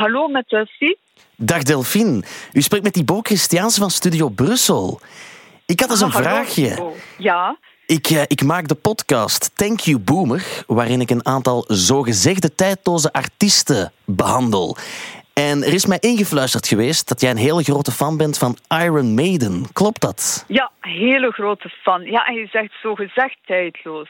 hallo met Delphine. Dag Delphine. U spreekt met Thibaut Christiaans van Studio Brussel. Ik had eens een Ah, vraagje. Thibaut. Ja, Ik, eh, ik maak de podcast Thank You Boomer, waarin ik een aantal zogezegde tijdloze artiesten behandel. En er is mij ingefluisterd geweest dat jij een hele grote fan bent van Iron Maiden. Klopt dat? ja, hele grote fan. Ja, en je zegt zo gezegd tijdloos.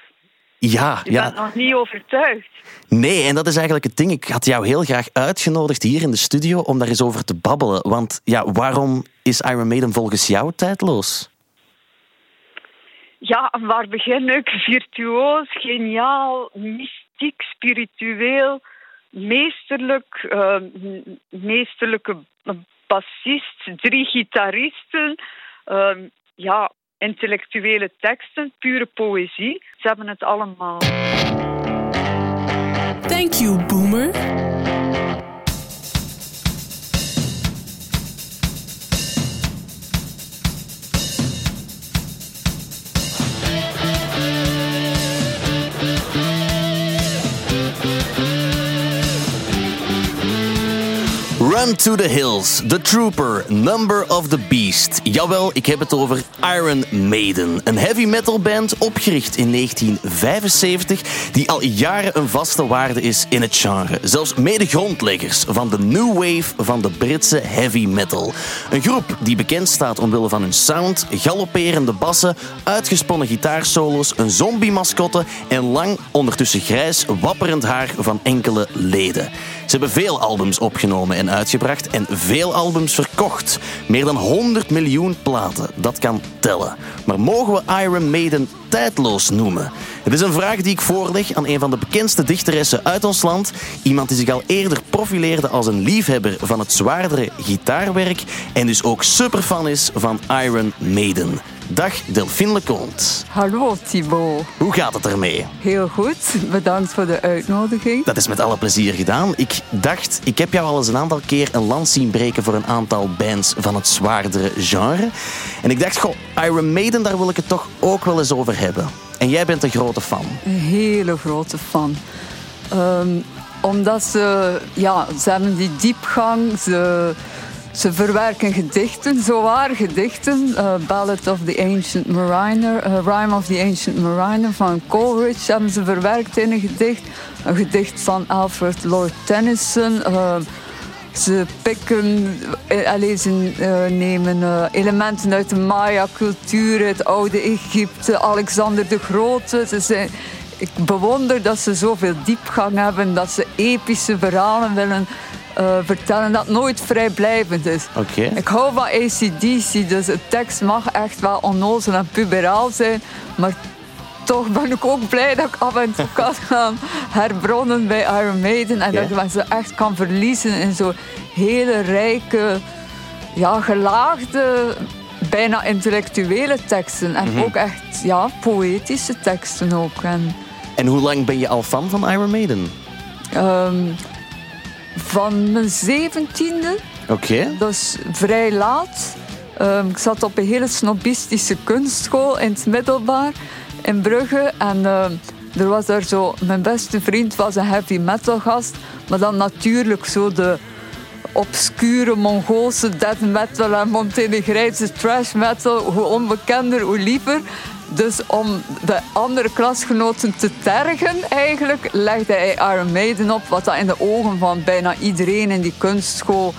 Ja, Je bent ja. nog niet overtuigd. Nee, en dat is eigenlijk het ding. Ik had jou heel graag uitgenodigd hier in de studio om daar eens over te babbelen. Want ja, waarom is Iron Maiden volgens jou tijdloos? Ja, waar begin ik? Virtuoos, geniaal, mystiek, spiritueel, meesterlijk, eh, m- meesterlijke bassist, drie gitaristen, eh, ja, intellectuele teksten, pure poëzie. Ze hebben het allemaal. Thank you, boomer. Run to the Hills, The Trooper, Number of the Beast. Jawel, ik heb het over Iron Maiden. Een heavy metal band opgericht in 1975 die al jaren een vaste waarde is in het genre. Zelfs mede-grondleggers van de new wave van de Britse heavy metal. Een groep die bekend staat omwille van hun sound, galopperende bassen, uitgesponnen gitaarsolo's, een zombie-mascotte en lang, ondertussen grijs, wapperend haar van enkele leden. Ze hebben veel albums opgenomen en uitgebracht en veel albums verkocht. Meer dan 100 miljoen platen, dat kan tellen. Maar mogen we Iron Maiden tijdloos noemen? Het is een vraag die ik voorleg aan een van de bekendste dichteressen uit ons land. Iemand die zich al eerder profileerde als een liefhebber van het zwaardere gitaarwerk en dus ook superfan is van Iron Maiden. Dag Delphine Leconte. Hallo Thibaut. Hoe gaat het ermee? Heel goed, bedankt voor de uitnodiging. Dat is met alle plezier gedaan. Ik dacht, ik heb jou al eens een aantal keer een lans zien breken voor een aantal bands van het zwaardere genre. En ik dacht, goh, Iron Maiden, daar wil ik het toch ook wel eens over hebben. En jij bent een grote fan. Een hele grote fan. Ehm, omdat ze, ja, ze hebben die diepgang, ze, ze verwerken gedichten, zowaar gedichten. Eh, Ballad of the Ancient Mariner, eh, Rhyme of the Ancient Mariner van Coleridge hebben ze verwerkt in een gedicht. Een gedicht van Alfred Lord Tennyson. Eh, Ze pikken, allee, ze nemen elementen uit de Maya-cultuur, het oude Egypte, Alexander de Grote. Ze zijn, ik bewonder dat ze zoveel diepgang hebben, dat ze epische verhalen willen eh, vertellen, dat nooit vrijblijvend is. Oké. Ik hou van ACDC, dus de tekst mag echt wel onnozel en puberaal zijn, maar toch ben ik ook blij dat ik af en toe kan gaan herbronnen bij Iron Maiden en dat ik zo echt kan verliezen in zo'n hele rijke, ja, gelaagde, bijna intellectuele teksten en ook echt ja, poëtische teksten ook. En, En hoe lang ben je al fan van Iron Maiden? ehm, van mijn zeventiende Oké. Dat is vrij laat. Ehm, ik zat op een hele snobistische kunstschool in het middelbaar in Brugge. En ehm, er was daar zo... Mijn beste vriend was een heavy metal gast. Maar dan natuurlijk zo de obscure Mongoolse death metal en Montenegrijnse trash metal. Hoe onbekender, hoe liever. Dus om de andere klasgenoten te tergen, eigenlijk, legde hij Iron Maiden op. Wat dat in de ogen van bijna iedereen in die kunstschool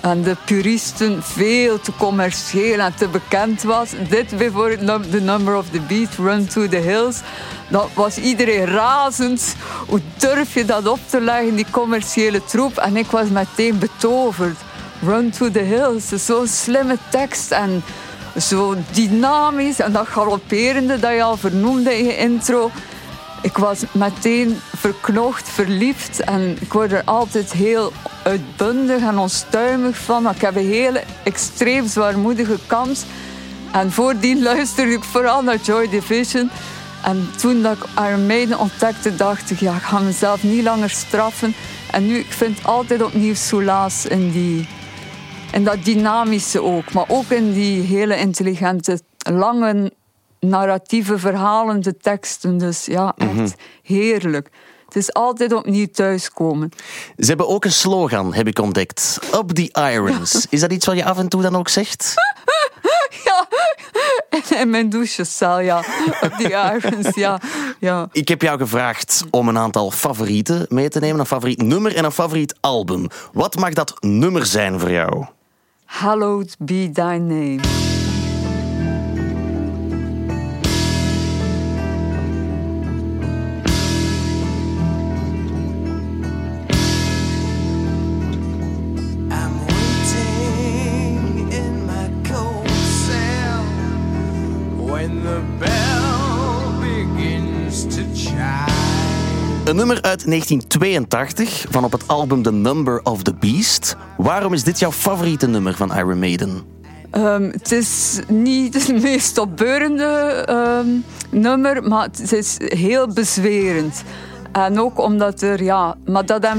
en de puristen veel te commercieel en te bekend was. Dit bijvoorbeeld, The Number of the Beat, Run to the Hills. Dan was iedereen razend. Hoe durf je dat op te leggen, die commerciële troep? En ik was meteen betoverd. Run to the Hills, zo'n slimme tekst en zo dynamisch. En dat galopperende dat je al vernoemde in je intro. Ik was meteen verknocht, verliefd en ik word er altijd heel uitbundig en onstuimig van. Ik heb een hele extreem zwaarmoedige kant. En voordien luisterde ik vooral naar Joy Division. En toen dat ik Iron ontdekte, dacht ik, ja, ik ga mezelf niet langer straffen. En nu, ik vind altijd opnieuw soelaas in die... En dat dynamische ook, maar ook in die hele intelligente, lange narratieve verhalende teksten. Dus ja, echt heerlijk. Het is altijd opnieuw thuiskomen. Ze hebben ook een slogan, heb ik ontdekt. Up the irons. Is dat iets wat je af en toe dan ook zegt? Ja, in mijn douchecel, ja. Up the irons, ja. ja. Ik heb jou gevraagd om een aantal favorieten mee te nemen. Een favoriet nummer en een favoriet album. Wat mag dat nummer zijn voor jou? Hallowed be thy name. Nummer uit 1982 van op het album The Number of the Beast. Waarom is dit jouw favoriete nummer van Iron Maiden? Ehm, het is niet het meest opbeurende ehm, nummer, maar het is heel bezwerend. En ook omdat er, ja,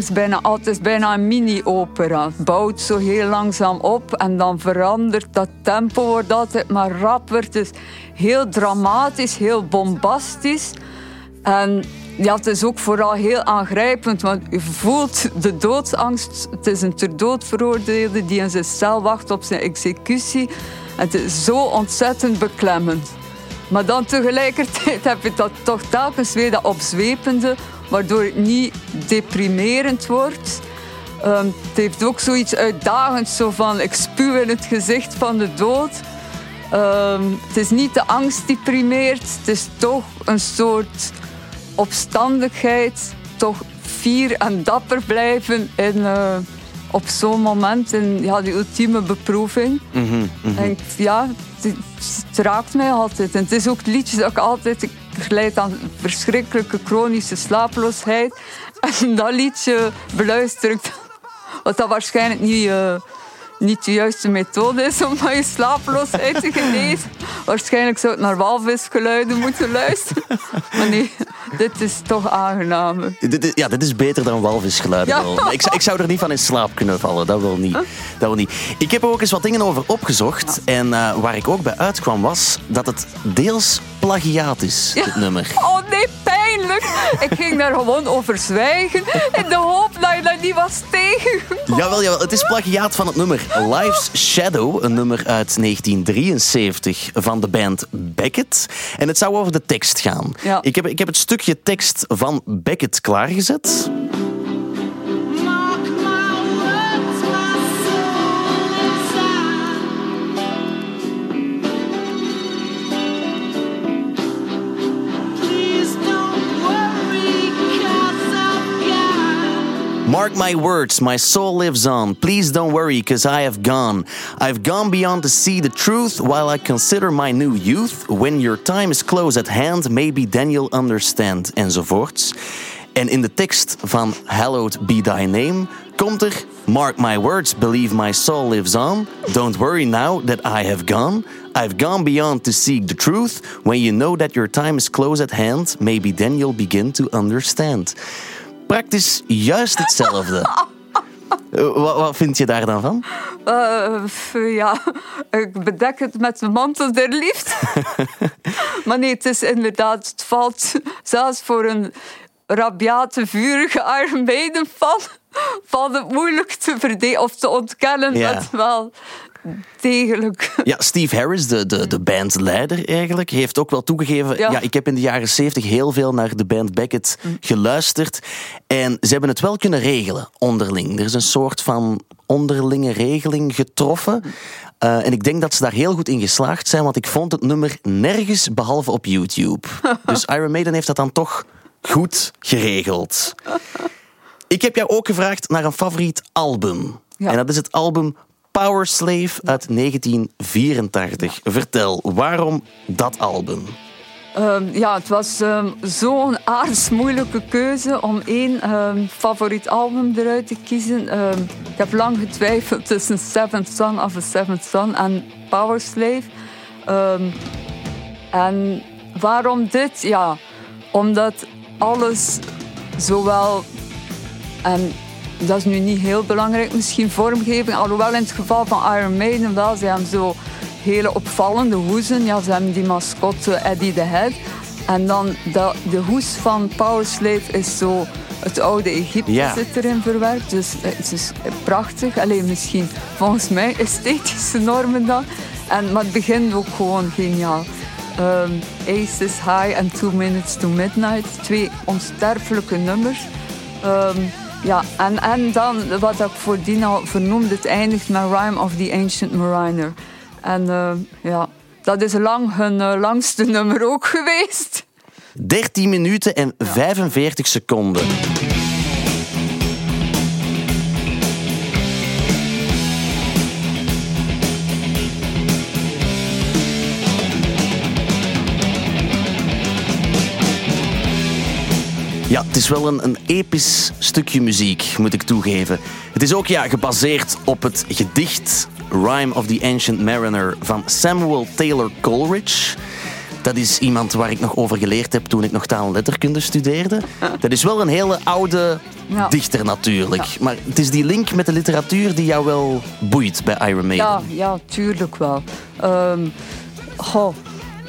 ze bijna altijd, bijna een mini-opera. Het bouwt zo heel langzaam op en dan verandert dat tempo, wordt altijd maar rapper. Het is heel dramatisch, heel bombastisch. En ja, het is ook vooral heel aangrijpend, want je voelt de doodsangst. Het is een ter dood veroordeelde die in zijn cel wacht op zijn executie. Het is zo ontzettend beklemmend. Maar dan tegelijkertijd heb je dat toch telkens weer dat opzwepende, waardoor het niet deprimerend wordt. Ehm, het heeft ook zoiets uitdagends, zo van ik spuw in het gezicht van de dood. Ehm, het is niet de angst die primeert, het is toch een soort opstandigheid, toch fier en dapper blijven in, eh, op zo'n moment, in ja, die ultieme beproeving. En ik- ja, het, het raakt mij altijd. En het is ook het liedje dat ik altijd... Ik leid aan verschrikkelijke chronische slapeloosheid. En dat liedje beluister ik... Wat dat waarschijnlijk niet, eh, niet de juiste methode is om van je slapeloosheid te genezen. Waarschijnlijk zou ik naar walvisgeluiden moeten luisteren. Maar nee, dit is toch aangenamer. Dit is, ja, dit is beter dan walvisgeluiden. Ja. wel. Ik, zou- ik zou er niet van in slaap kunnen vallen, dat wil niet. Dat wil niet. Ik heb er ook eens wat dingen over opgezocht. En eh, waar ik ook bij uitkwam was dat het deels plagiaat is, dit nummer. Oh Ik ging daar gewoon over zwijgen. In de hoop dat je dat niet was tegengekomen. Jawel, jawel, het is plagiaat van het nummer Life's Shadow, een nummer uit 1973 van de band Beckett. En het zou over de tekst gaan. Ja. Ik, heb, ik heb het stukje tekst van Beckett klaargezet. Mark my words, my soul lives on. Please don't worry, cause I have gone. I've gone beyond to see the truth while I consider my new youth. When your time is close at hand, maybe then you'll understand. Enzovoorts. En in de tekst van Hallowed Be Thy Name komt er... Mark my words, believe my soul lives on. Don't worry now that I have gone. I've gone beyond to seek the truth. When you know that your time is close at hand, maybe then you'll begin to understand. Praktisch juist hetzelfde. Eh, wat, wat vind je daar dan van? Eh, ja, ik bedek het met de mantel der liefde. maar nee, het is inderdaad, het valt zelfs voor een rabiate, vurige Iron Maiden fan, valt het moeilijk te verdedigen of te ontkennen Ja. dat wel degelijk. Ja, Steve Harris, de, de, de bandleider eigenlijk, heeft ook wel toegegeven... Ja. Ja. ik heb in de jaren 70 heel veel naar de band Beckett geluisterd. En ze hebben het wel kunnen regelen, onderling. Er is een soort van onderlinge regeling getroffen. Eh, en ik denk dat ze daar heel goed in geslaagd zijn, want ik vond het nummer nergens behalve op YouTube. dus Iron Maiden heeft dat dan toch goed geregeld. Ik heb jou ook gevraagd naar een favoriet album. Ja. En dat is het album Power Slave uit 1984. Vertel, waarom dat album? Ehm, ja, het was ehm, zo'n aardsmoeilijke keuze om één ehm, favoriet album eruit te kiezen. Ik heb lang getwijfeld tussen Seventh Son of a Seventh Son en Power Slave. En waarom dit? Ja, omdat alles zowel en dat is nu niet heel belangrijk, misschien vormgeving. Alhoewel in het geval van Iron Maiden wel. Ze hebben zo hele opvallende hoezen. Ja, ze hebben die mascotte Eddie the Head. En dan dat, de hoes van Powerslave is zo... Het oude Egypte Ja. zit erin verwerkt. Dus eh, het is prachtig. Alleen misschien volgens mij esthetische normen dan. En, maar het begint ook gewoon geniaal. Ehm, Ace is High en Two Minutes to Midnight. Twee onsterfelijke nummers. Ehm, ja, en, en dan wat ik voordien al vernoemde, het eindigt met Rhyme of the Ancient Mariner. En eh, ja, dat is lang hun eh, langste nummer ook geweest. 13 minuten en 45 seconden. Ja, het is wel een, een episch stukje muziek, moet ik toegeven. Het is ook ja, gebaseerd op het gedicht Rhyme of the Ancient Mariner van Samuel Taylor Coleridge. Dat is iemand waar ik nog over geleerd heb toen ik nog taal en letterkunde studeerde. Dat is wel een hele oude Ja. dichter natuurlijk. Maar het is die link met de literatuur die jou wel boeit bij Iron Maiden. Ja, ja, tuurlijk wel. Goh,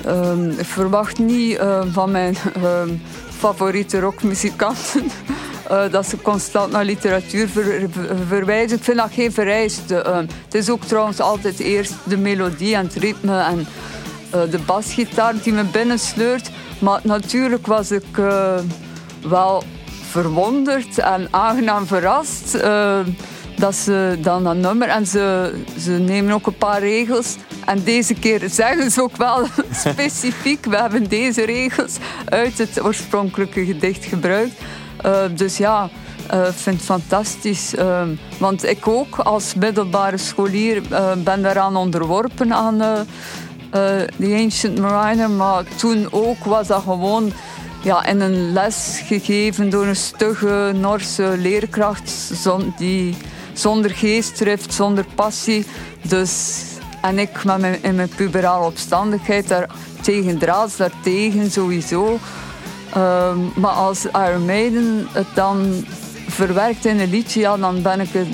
ehm, ik verwacht niet ehm, van mijn favoriete rockmuzikanten eh, dat ze constant naar literatuur ver- ver- verwijzen. Ik vind dat geen vereiste. Ehm, het is ook trouwens altijd eerst de melodie en het ritme en eh, de basgitaar die me binnensleurt. Maar natuurlijk was ik eh, wel verwonderd en aangenaam verrast eh, dat ze dan dat nummer en ze, ze nemen ook een paar regels. En deze keer zeggen ze ook wel specifiek, we hebben deze regels uit het oorspronkelijke gedicht gebruikt. Eh, dus ja, eh, ik vind het fantastisch. eh, want ik ook als middelbare scholier eh, ben daaraan onderworpen aan The Ancient Mariner. Maar toen ook was dat gewoon ja, in een les gegeven door een stugge Norse leerkracht die zonder geestdrift, zonder passie. Dus, en ik met mijn, in mijn puberale opstandigheid daar tegen draads, daartegen sowieso. Ehm, maar als Iron Maiden het dan verwerkt in een liedje, ja, dan ben ik er,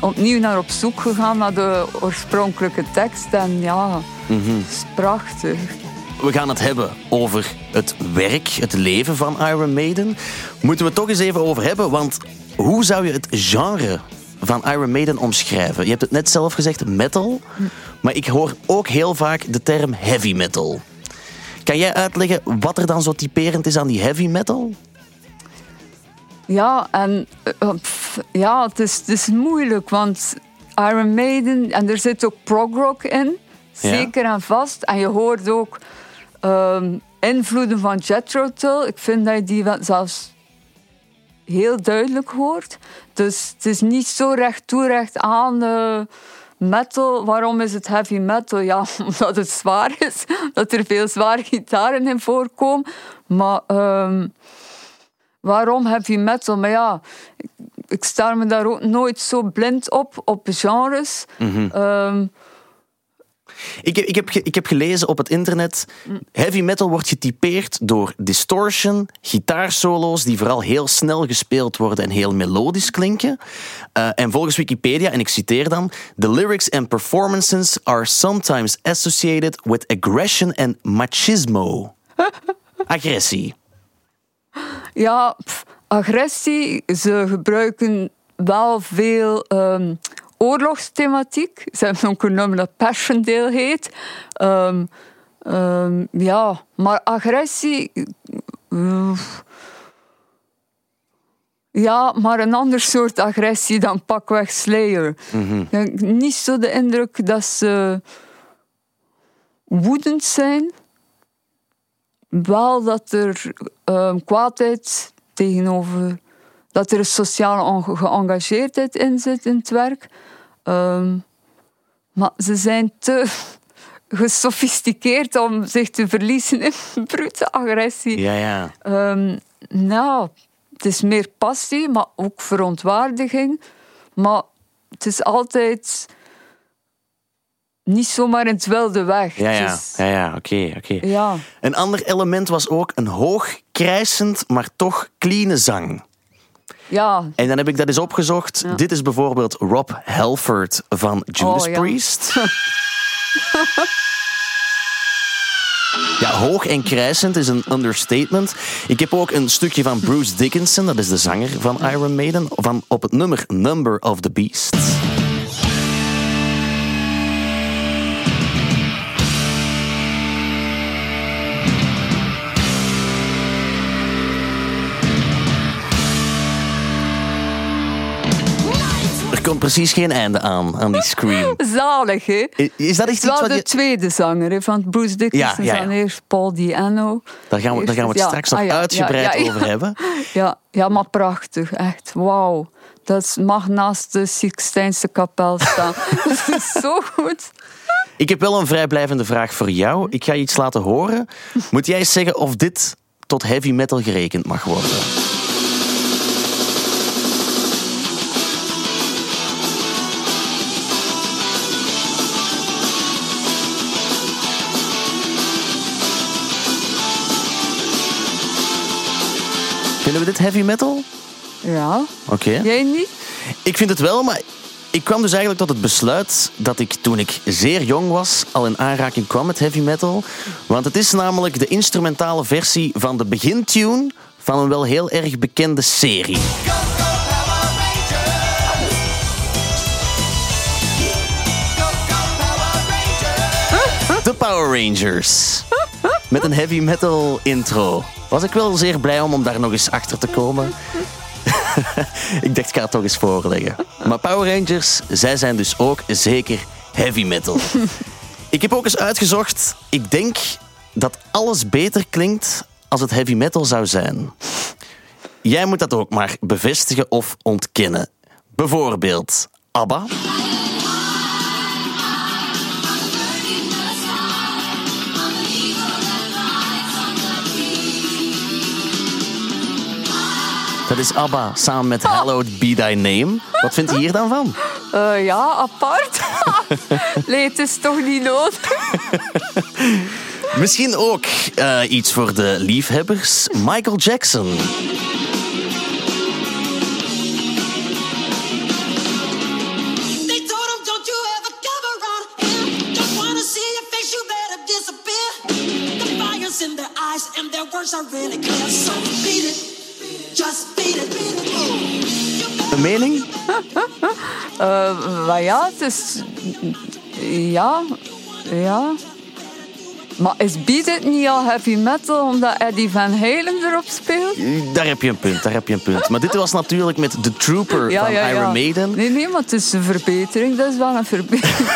opnieuw naar op zoek gegaan naar de oorspronkelijke tekst. En ja, het is prachtig. We gaan het hebben over het werk, het leven van Iron Maiden. Moeten we het toch eens even over hebben, want hoe zou je het genre van Iron Maiden omschrijven? Je hebt het net zelf gezegd, metal. Maar ik hoor ook heel vaak de term heavy metal. Kan jij uitleggen wat er dan zo typerend is aan die heavy metal? Ja, en eh, pff, ja, het is, het is moeilijk, want Iron Maiden, en er zit ook prog rock in, zeker en vast. En je hoort ook ehm, invloeden van Jethro Tull. Ik vind dat je die zelfs heel duidelijk hoort. Dus het is niet zo recht toe, recht aan eh, metal. Waarom is het heavy metal? Ja, omdat het zwaar is, dat er veel zware gitaren in voorkomen. Maar... ehm, waarom heavy metal? Maar ja, ik, ik sta me daar ook nooit zo blind op, op genres. Ehm, Ik heb, ik, heb, ge- ik heb gelezen op het internet. Heavy metal wordt getypeerd door distortion, gitaarsolo's die vooral heel snel gespeeld worden en heel melodisch klinken. Eh, en volgens Wikipedia, en ik citeer dan: The lyrics and performances are sometimes associated with aggression and machismo. Agressie. ja, agressie. Ze gebruiken wel veel ehm, oorlogsthematiek. Ze hebben ook een nummer dat Passchendaele heet. Ehm, ehm, ja, maar agressie... eh, ja, maar een ander soort agressie dan pakweg Slayer. Ik heb niet zo de indruk dat ze woedend zijn. Wel dat er ehm, kwaadheid tegenover... Dat er een sociale geëngageerdheid in zit in het werk. Ehm, maar ze zijn te gesofisticeerd om zich te verliezen in brute agressie. Ja, ja. Ehm, nou, het is meer passie, maar ook verontwaardiging. Maar het is altijd niet zomaar in het wilde weg. Ja, ja. Ja, ja, oké, oké. ja. Een ander element was ook een hoog, krijsend, maar toch clean zang. Ja, En dan heb ik dat eens opgezocht. Dit is bijvoorbeeld Rob Halford van Judas Oh, ja. Priest. Ja, hoog en krijsend is een understatement. Ik heb ook een stukje van Bruce Dickinson, dat is de zanger van Iron Maiden, van op het nummer Number of the Beast. Komt precies geen einde aan, aan die scream. Zalig, hè? Is dat echt iets wat de je... tweede zanger hè, van Bruce Dickinson. Ja, ja, eerst Paul Diano. Daar gaan we, daar gaan we het straks nog ah, uitgebreid over hebben. Ja, ja, maar prachtig, echt. Wauw. Dat mag naast de Sixtijnse kapel staan. Dat is zo goed. Ik heb wel een vrijblijvende vraag voor jou. Ik ga je iets laten horen. Moet jij eens zeggen of dit tot heavy metal gerekend mag worden? Vinden we dit heavy metal? Ja, Oké. jij niet? Ik vind het wel, maar ik kwam dus eigenlijk tot het besluit dat ik toen ik zeer jong was al in aanraking kwam met heavy metal. Want het is namelijk de instrumentale versie van de begintune van een wel heel erg bekende serie. De Power Rangers. Met een heavy metal intro. Was ik wel zeer blij om, om daar nog eens achter te komen. ik dacht, ik ga het toch eens voorleggen. Maar Power Rangers, zij zijn dus ook zeker heavy metal. ik heb ook eens uitgezocht, ik denk dat alles beter klinkt als het heavy metal zou zijn. Jij moet dat ook maar bevestigen of ontkennen. Bijvoorbeeld ABBA. Dat is ABBA samen met Hallowed Be Thy Name. Wat vindt je hier dan van? Eh, ja, apart. nee, het is toch niet nodig. Misschien ook eh, iets voor de liefhebbers. Michael Jackson. They told him, don't you ever come around here. Don't wanna see your face, you better disappear. The fire's in their eyes and their words are really clear. So beat it, just. Een mening? Maar ja, het is... Ja, ja. Maar is Beat It niet al heavy metal omdat Eddie Van Halen erop speelt? Daar heb je een punt, daar heb je een punt. Maar dit was natuurlijk met The Trooper van Iron Maiden. Nee, nee, maar het is een verbetering. Dat is wel een verbetering.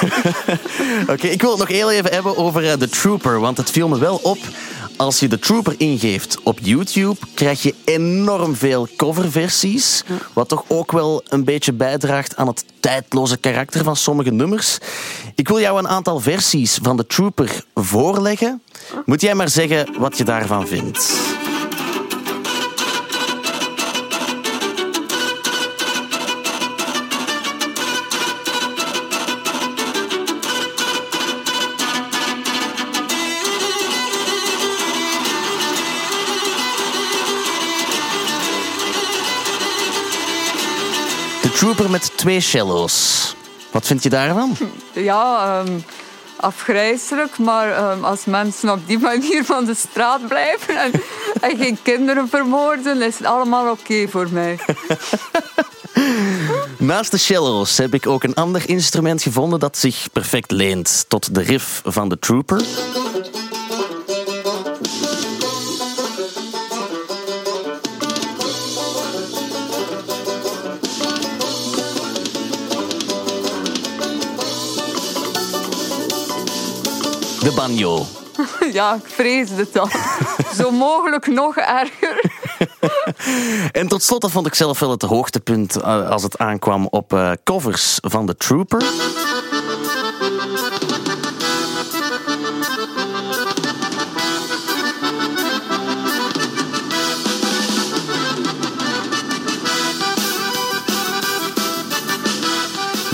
Oké, ik wil het nog heel even hebben over eh, The Trooper. Want het viel me wel op. Als je The Trooper ingeeft op YouTube, krijg je enorm veel coverversies. Wat toch ook wel een beetje bijdraagt aan het tijdloze karakter van sommige nummers. Ik wil jou een aantal versies van The Trooper voorleggen. Moet jij maar zeggen wat je daarvan vindt. Trooper met twee cello's. Wat vind je daarvan? ja, ehm, afgrijzelijk. Maar ehm, als mensen op die manier van de straat blijven en, en geen kinderen vermoorden, is het allemaal oké voor mij. Naast de cello's heb ik ook een ander instrument gevonden dat zich perfect leent tot de riff van de Trooper. De banjo. ja, ik vrees het al. Zo mogelijk nog erger. En tot slot, dat vond ik zelf wel het hoogtepunt eh, als het aankwam op eh, covers van de Trooper.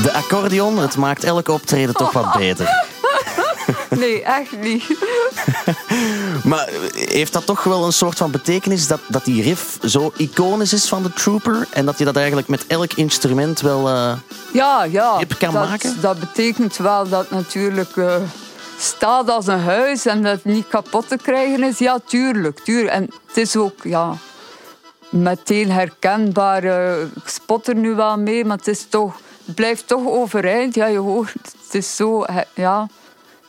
De accordeon, het maakt elk optreden toch wat beter. Nee, echt niet. Maar heeft dat toch wel een soort van betekenis dat, dat die riff zo iconisch is van de Trooper en dat je dat eigenlijk met elk instrument wel... eh, Ja, ja. Hip kan dat, maken? Dat betekent wel dat natuurlijk eh, staat als een huis en dat niet kapot te krijgen is. Ja, tuurlijk. tuurlijk. En het is ook ja, meteen herkenbaar. eh, Ik spot er nu wel mee, maar het, is toch, het blijft toch overeind. Ja, je hoort, het is zo... hè,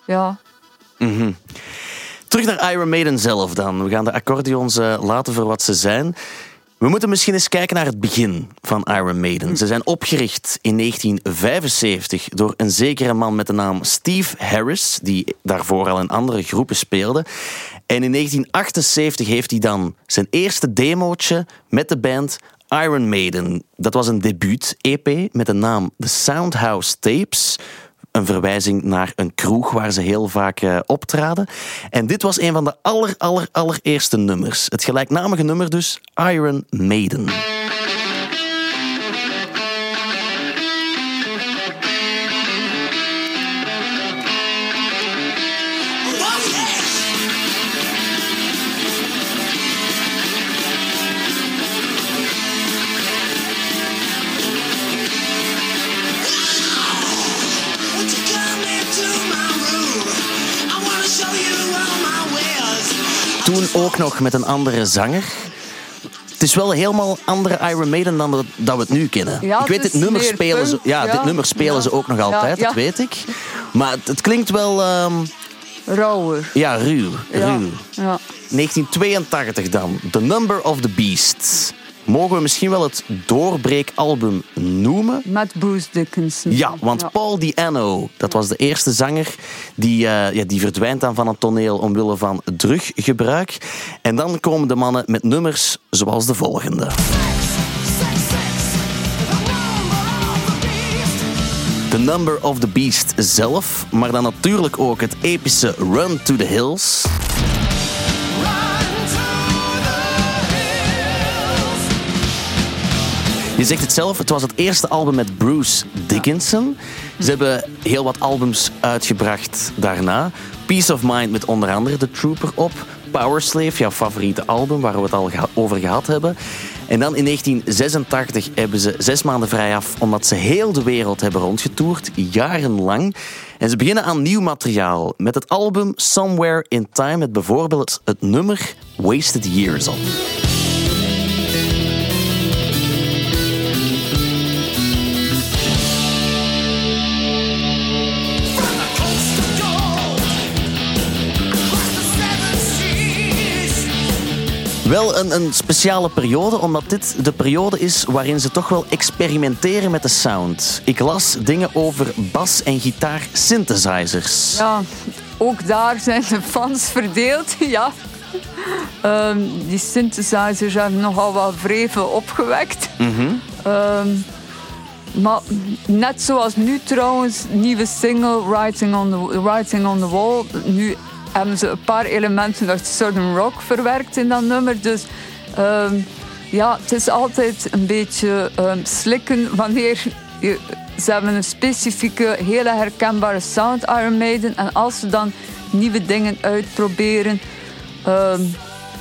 Ja, ja. Terug naar Iron Maiden zelf dan. We gaan de accordeons eh, laten voor wat ze zijn. We moeten misschien eens kijken naar het begin van Iron Maiden. Ze zijn opgericht in 1975 door een zekere man met de naam Steve Harris, die daarvoor al in andere groepen speelde. En in 1978 heeft hij dan zijn eerste demootje met de band Iron Maiden. Dat was een debuut-EP met de naam The Soundhouse Tapes. Een verwijzing naar een kroeg waar ze heel vaak eh, optraden. En dit was een van de aller, aller, allereerste nummers. Het gelijknamige nummer dus, Iron Maiden. Ook nog met een andere zanger. Het is wel helemaal andere Iron Maiden dan dat, dat we het nu kennen. Ja, ik weet, het dit nummer spelen ze, ja, ja. dit nummer spelen Ja. ze ook nog altijd, dat weet ik. Maar het, het klinkt wel ehm, Rauwer. ja, ruw. Ruw. ja. 1982 dan. The Number of the Beast. Mogen we misschien wel het doorbreekalbum noemen? Met Bruce Dickinson. Ja, want Paul Di'Anno, dat was de eerste zanger, die, eh, ja, die verdwijnt dan van het toneel omwille van druggebruik. En dan komen de mannen met nummers zoals de volgende. The Number of the Beast zelf, maar dan natuurlijk ook het epische Run to the Hills. Je zegt het zelf, het was het eerste album met Bruce Dickinson. Ze hebben heel wat albums uitgebracht daarna. Peace of Mind met onder andere The Trooper op. Powerslave, jouw favoriete album waar we het al over gehad hebben. En dan in 1986 hebben ze zes maanden vrij af omdat ze heel de wereld hebben rondgetoerd, jarenlang. En ze beginnen aan nieuw materiaal met het album Somewhere in Time met bijvoorbeeld het nummer Wasted Years op. Wel een, een speciale periode, omdat dit de periode is waarin ze toch wel experimenteren met de sound. Ik las dingen over bas- en gitaar synthesizers. Ja, ook daar zijn de fans verdeeld. Ja. Ehm, die synthesizers hebben nogal wat vreven opgewekt. Ehm, maar net zoals nu trouwens, nieuwe single Writing on the, Writing on the Wall. Nu hebben ze een paar elementen uit Southern Rock verwerkt in dat nummer. Dus ehm, ja, het is altijd een beetje ehm, slikken wanneer ze hebben een specifieke, hele herkenbare sound Iron Maiden. En als ze dan nieuwe dingen uitproberen. ehm,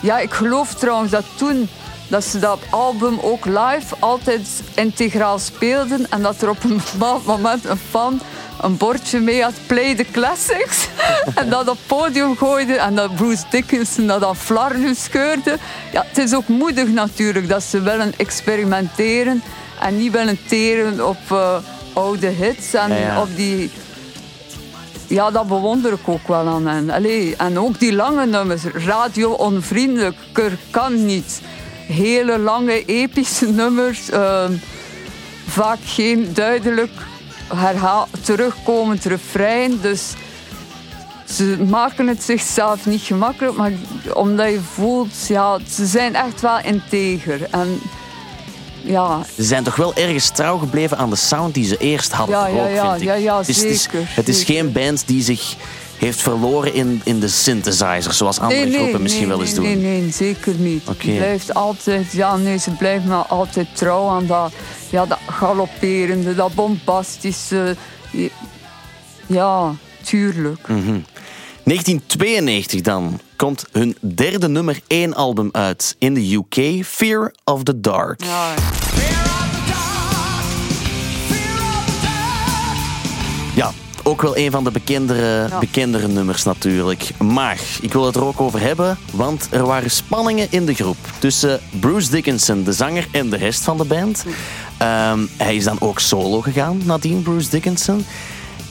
ja, ik geloof trouwens dat toen dat ze dat album ook live altijd integraal speelden. En dat er op een bepaald moment een fan een bordje mee had, play the classics. en dat op het podium gooide en dat Bruce Dickinson dat aan flarden scheurde. Ja, het is ook moedig natuurlijk dat ze willen experimenteren en niet willen teren op eh, oude hits en Ja, ja. op die... Ja, dat bewonder ik ook wel aan hen. Allee, en ook die lange nummers, radio-onvriendelijker kan niet. Hele lange, epische nummers, ehm, vaak geen duidelijk herhaal, terugkomend refrein. Dus ze maken het zichzelf niet gemakkelijk, maar omdat je voelt, ja, ze zijn echt wel integer. En ja, Ze zijn toch wel ergens trouw gebleven aan de sound die ze eerst hadden. Ja, ja, ja, vind ik. ja, ja, het is, het is- zeker, Het is zeker. geen band die zich heeft verloren in, in de synthesizers, zoals andere groepen misschien nee, wel eens doen. Nee, nee, zeker niet. Je blijft altijd, ja, nee, ze blijven maar altijd trouw aan dat, ja, dat galopperende, dat bombastische. Ja, tuurlijk. Hm. 1992 dan komt hun derde nummer 1 album uit in de UK, Fear of the Dark. Ja, Ook wel een van de bekendere, Ja. bekendere nummers natuurlijk. Maar ik wil het er ook over hebben, want er waren spanningen in de groep tussen Bruce Dickinson, de zanger, en de rest van de band. Ehm, hij is dan ook solo gegaan nadien, Bruce Dickinson.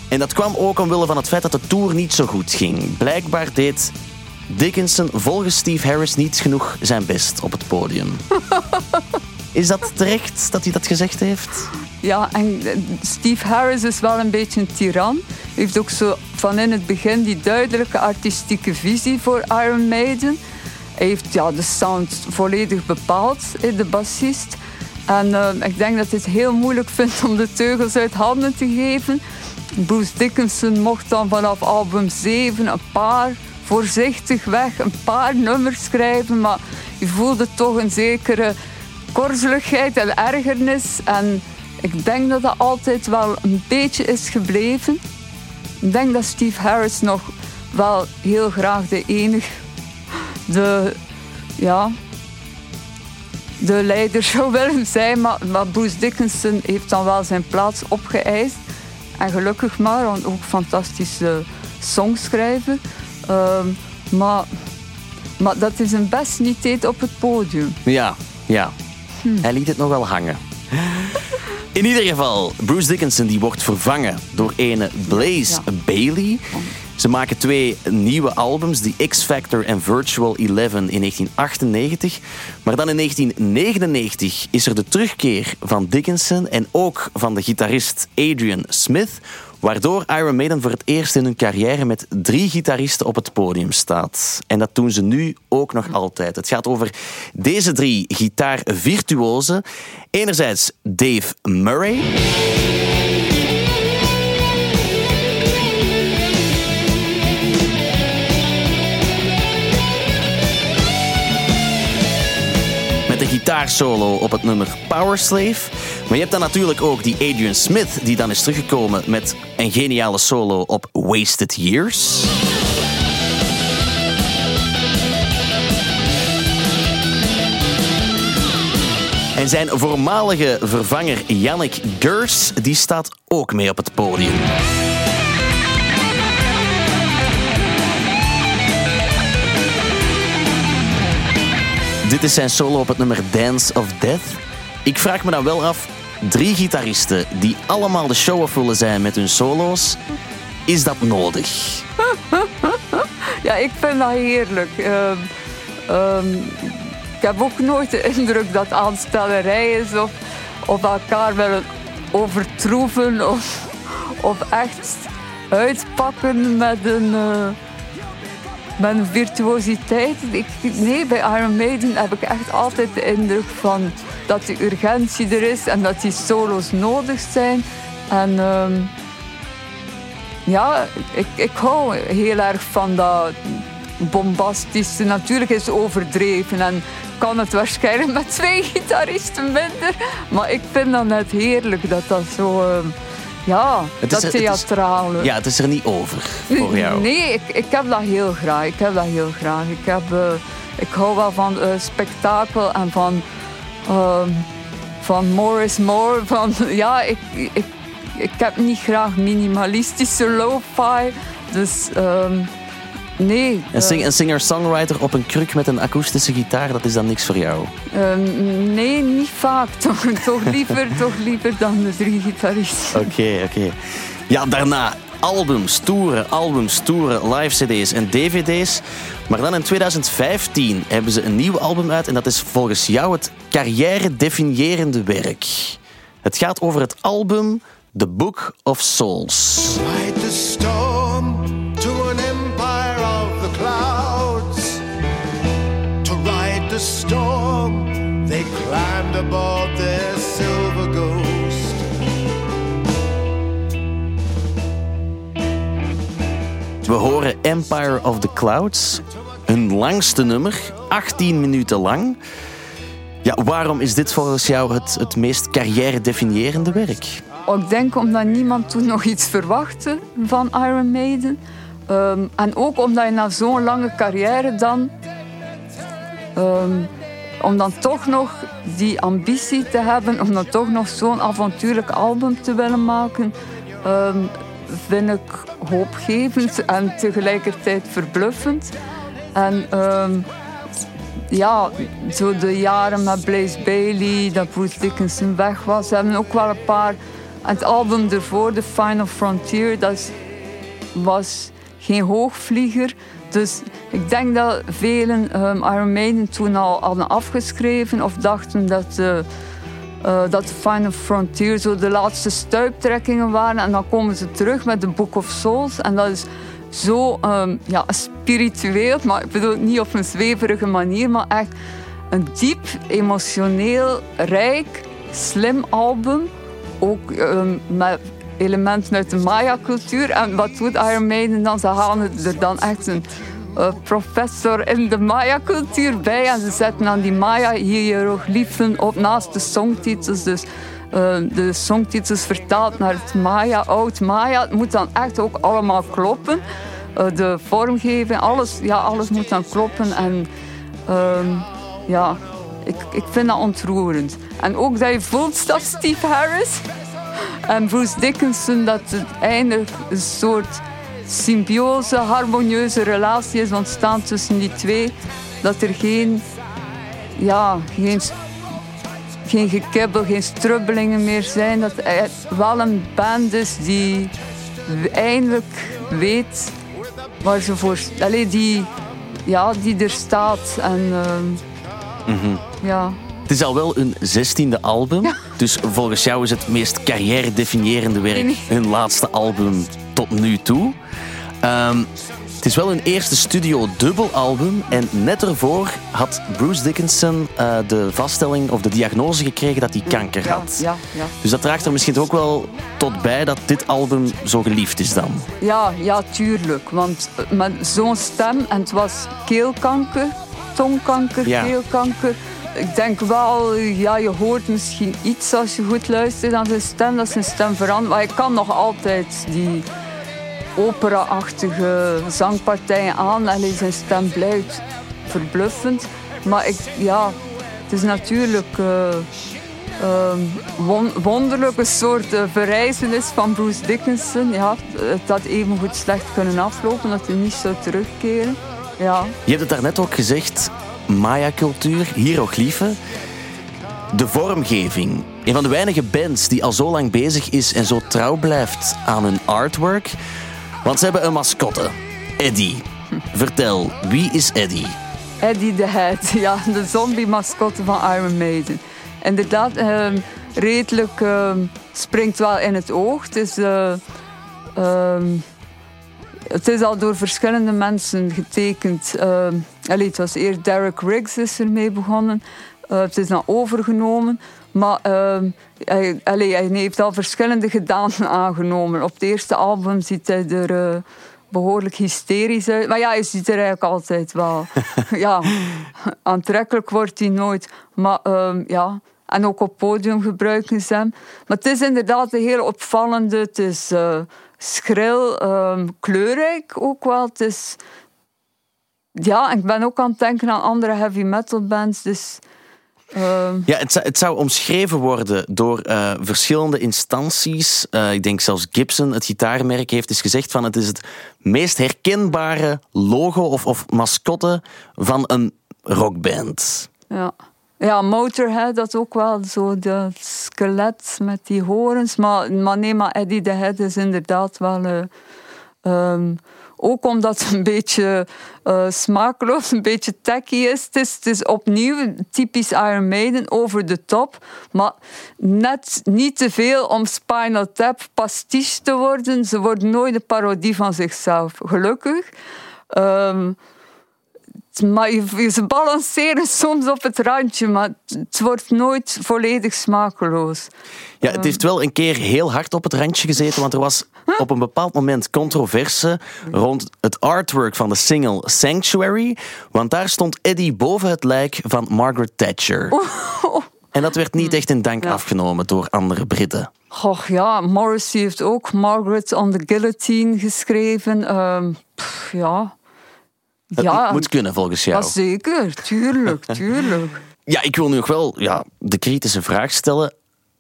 En dat kwam ook omwille van het feit dat de tour niet zo goed ging. Blijkbaar deed Dickinson volgens Steve Harris niet genoeg zijn best op het podium. Is dat terecht dat hij dat gezegd heeft? Ja, en eh, Steve Harris is wel een beetje een tiran. Hij heeft ook zo van in het begin die duidelijke artistieke visie voor Iron Maiden. Hij heeft ja, de sound volledig bepaald, eh, de bassist. En eh, ik denk dat hij het heel moeilijk vindt om de teugels uit handen te geven. Bruce Dickinson mocht dan vanaf album 7 een paar voorzichtig weg een paar nummers schrijven, maar je voelde toch een zekere korzeligheid en ergernis. En ik denk dat dat altijd wel een beetje is gebleven. Ik denk dat Steve Harris nog wel heel graag de enige, de, ja, de leider zou willen zijn. Maar, maar Bruce Dickinson heeft dan wel zijn plaats opgeëist. En gelukkig maar, want ook fantastische songschrijver. Ehm, maar, maar dat is een best niet deed op het podium. Ja, ja. Hij liet het nog wel hangen. In ieder geval, Bruce Dickinson die wordt vervangen door ene Blaze Ja. Bailey. Ze maken twee nieuwe albums, The X Factor en Virtual Eleven in 1998. Maar dan in 1999 is er de terugkeer van Dickinson en ook van de gitarist Adrian Smith, waardoor Iron Maiden voor het eerst in hun carrière met drie gitaristen op het podium staat. En dat doen ze nu ook nog altijd. Het gaat over deze drie gitaarvirtuosen. Enerzijds Dave Murray. Met een gitaarsolo op het nummer Power Slave. Maar je hebt dan natuurlijk ook die Adrian Smith, die dan is teruggekomen met een geniale solo op Wasted Years. En zijn voormalige vervanger Yannick Gers, die staat ook mee op het podium. Dit is zijn solo op het nummer Dance of Death. Ik vraag me dan wel af, drie gitaristen die allemaal de show af willen zijn met hun solo's, is dat nodig? Ja, ik vind dat heerlijk. Ehm, ehm, ik heb ook nooit de indruk dat aanstellerij is of, of elkaar willen overtroeven of, of echt uitpakken met een, eh, een virtuositeit. Nee, bij Iron Maiden heb ik echt altijd de indruk van dat die urgentie er is en dat die solo's nodig zijn. En ehm, ja, ik, ik hou heel erg van dat bombastische. Natuurlijk is overdreven en kan het waarschijnlijk met twee gitaristen minder. Maar ik vind dat net heerlijk dat dat zo... eh, ja, Het is- dat het is- theatrale. Ja, het is er niet over voor jou. Nee, ik, ik heb dat heel graag. Ik heb dat heel graag. Ik, heb, eh, ik hou wel van eh, spektakel en van, ehm, van more is more. Van, ja, ik, ik, ik heb niet graag minimalistische lo-fi. Dus ehm, nee. Een, eh, sing- een singer-songwriter op een kruk met een akoestische gitaar, dat is dan niks voor jou. ehm, nee, niet vaak. Toch, toch, liever, toch liever dan de drie gitaristen. Oké, oké. Ja, daarna albums, toeren, albums, toeren, live cd's en dvd's. Maar dan in 2015 hebben ze een nieuw album uit en dat is volgens jou het carrière-definiërende werk. Het gaat over het album The Book of Souls. The storm to an empire the clouds. To ride the storm, they climbed aboard their silver ghost. We horen Empire of the Clouds, hun langste nummer, 18 minuten lang. Ja, waarom is dit volgens jou het, het meest carrière-definiërende werk? Ik denk omdat niemand toen nog iets verwachtte van Iron Maiden. Ehm, en ook omdat je na zo'n lange carrière dan... ehm, om dan toch nog die ambitie te hebben, om dan toch nog zo'n avontuurlijk album te willen maken, ehm, vind ik hoopgevend en tegelijkertijd verbluffend. En ja, zo de jaren met Blaze Bailey, dat Bruce Dickinson weg was, hebben ook wel een paar. Het album ervoor, The Final Frontier, dat was geen hoogvlieger. Dus ik denk dat velen ehm, Iron Maiden toen al hadden afgeschreven of dachten dat, eh, eh, dat Final Frontier zo de laatste stuiptrekkingen waren. En dan komen ze terug met The Book of Souls. En dat is zo ehm, ja, spiritueel, maar ik bedoel niet op een zweverige manier, maar echt een diep, emotioneel, rijk, slim album. Ook ehm, met elementen uit de Maya-cultuur. En wat doet Iron Maiden dan? Ze halen er dan echt een professor in de Maya-cultuur bij. En ze zetten aan die Maya-hieroglyphen op naast de songtitels. Dus eh, de songtitels vertaald naar het Maya, oud Maya. Het moet dan echt ook allemaal kloppen. Eh, de vormgeving, alles, ja, alles moet dan kloppen. En ehm, ja, ik, ik vind dat ontroerend. En ook dat je voelt dat Steve Harris en Bruce Dickinson, dat het eindelijk een soort symbiose, harmonieuze relatie is ontstaan tussen die twee. Dat er geen, ja, geen, geen gekibbel, geen strubbelingen meer zijn. Dat het wel een band is die eindelijk weet waar ze voor... Allee, die, ja, die er staat. En ehm, ja... Het is al wel hun zestiende album. Dus volgens jou is het meest carrière-definiërende werk hun laatste album tot nu toe. Ehm, het is wel hun eerste studio-dubbelalbum. En net ervoor had Bruce Dickinson eh, de vaststelling of de diagnose gekregen dat hij kanker had. ja, ja. Dus dat draagt er misschien ook wel tot bij dat dit album zo geliefd is dan. Ja, ja, tuurlijk. Want eh, met zo'n stem, en het was keelkanker, tongkanker, keelkanker. Ik denk wel, ja, je hoort misschien iets als je goed luistert aan zijn stem, dat zijn stem verandert. Maar hij kan nog altijd die opera-achtige zangpartijen aan. En zijn stem blijft verbluffend. Maar ik, ja, het is natuurlijk... ehm, won- wonderlijke soort eh, verrijzenis van Bruce Dickinson. Ja, het had even goed slecht kunnen aflopen, dat hij niet zou terugkeren. Ja, Je hebt het daarnet ook gezegd, Maya-cultuur, hieroglyphen. De vormgeving. Een van de weinige bands die al zo lang bezig is en zo trouw blijft aan hun artwork. Want ze hebben een mascotte, Eddie. Vertel, wie is Eddie? Eddie the Head, ja, de zombie-mascotte van Iron Maiden. Inderdaad, ehm, redelijk ehm, springt wel in het oog. Het is, eh, ehm, het is al door verschillende mensen getekend. Allee, het was eerst Derek Riggs is ermee begonnen. Eh, het is dan overgenomen. Maar ehm, hij, hij heeft al verschillende gedaanten aangenomen. Op het eerste album ziet hij er eh, behoorlijk hysterisch uit. Maar ja, hij ziet er eigenlijk altijd wel. ja, aantrekkelijk wordt hij nooit. Maar ehm, ja, en ook op podium gebruiken ze hem. Maar het is inderdaad een heel opvallende. Het is eh, schril, ehm, kleurrijk ook wel. Het is... Ja, ik ben ook aan het denken aan andere heavy metal bands. Dus ehm, Ja, het, zou- het zou omschreven worden door eh, verschillende instanties. Eh, ik denk zelfs Gibson, het gitaarmerk, heeft eens gezegd van het is het meest herkenbare logo of, of mascotte van een rockband. Ja. Ja, Motorhead, dat ook wel zo, dat skelet met die horens. Maar, maar nee, maar Eddie the Head is inderdaad wel... eh, ehm, ook omdat het een beetje eh, smakeloos, een beetje tacky is. Het, is. het opnieuw typisch Iron Maiden, over de top. Maar net niet te veel om Spinal Tap pastiche te worden. Ze worden nooit een parodie van zichzelf, gelukkig. Ehm, maar je- ze balanceren soms op het randje, maar het wordt nooit volledig smakeloos. Ja, het heeft wel een keer heel hard op het randje gezeten, want er was op een bepaald moment controverse rond het artwork van de single Sanctuary, want daar stond Eddie boven het lijk van Margaret Thatcher. En dat werd niet echt in dank Ja. afgenomen door andere Britten. Goh, ja, Morrissey heeft ook Margaret on the Guillotine geschreven. Ehm, pff, ja. Het ja, moet kunnen volgens jou. zeker. Tuurlijk, tuurlijk. Ja, ik wil nu nog wel ja, de kritische vraag stellen.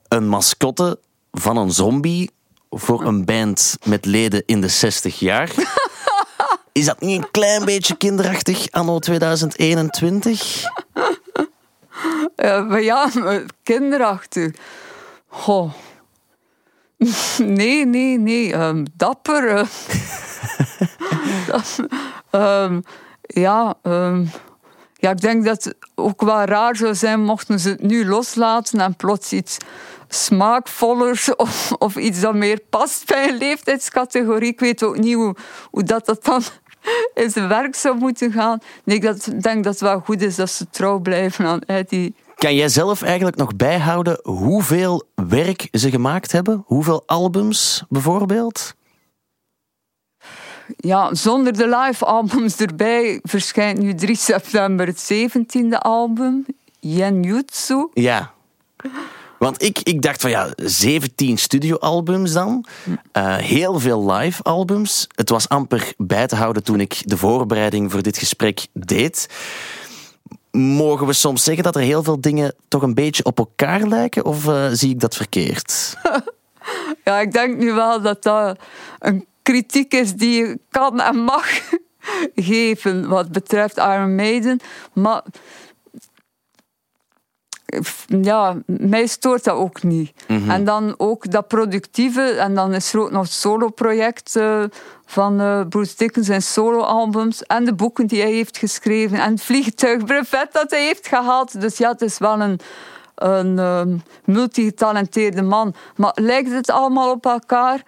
Een mascotte van een zombie voor een band met leden in de 60 jaar. Is dat niet een klein beetje kinderachtig anno 2021? Ja, maar ja, maar kinderachtig. Goh. Nee, nee, nee. ehm, dapper. Eh. Ehm, ja, ehm, ja, ik denk dat het ook wel raar zou zijn mochten ze het nu loslaten en plots iets smaakvollers of, iets dat meer past bij een leeftijdscategorie. Ik weet ook niet hoe, hoe dat, dat dan in zijn werk zou moeten gaan. Nee, ik denk dat het wel goed is dat ze trouw blijven aan Eddie. Kan jij zelf eigenlijk nog bijhouden hoeveel werk ze gemaakt hebben? Hoeveel albums bijvoorbeeld? Ja, zonder de live albums erbij verschijnt nu 3 september het 17e album, Yenjutsu. Ja. Want ik, ik dacht van ja, 17 studioalbums dan. Eh, heel veel live albums. Het was amper bij te houden toen ik de voorbereiding voor dit gesprek deed. Mogen we soms zeggen dat er heel veel dingen toch een beetje op elkaar lijken? Of eh, zie ik dat verkeerd? Ja, ik denk nu wel dat dat een kritiek is die je kan en mag geven wat betreft Iron Maiden. Maar ja, mij stoort dat ook niet. En dan ook dat productieve. En dan is er ook nog het solo-project eh, van eh, Bruce Dickinson, zijn solo-albums. En de boeken die hij heeft geschreven. En het vliegtuigbrevet dat hij heeft gehaald. Dus ja, het is wel een, een multitalenteerde man. Maar lijkt het allemaal op elkaar?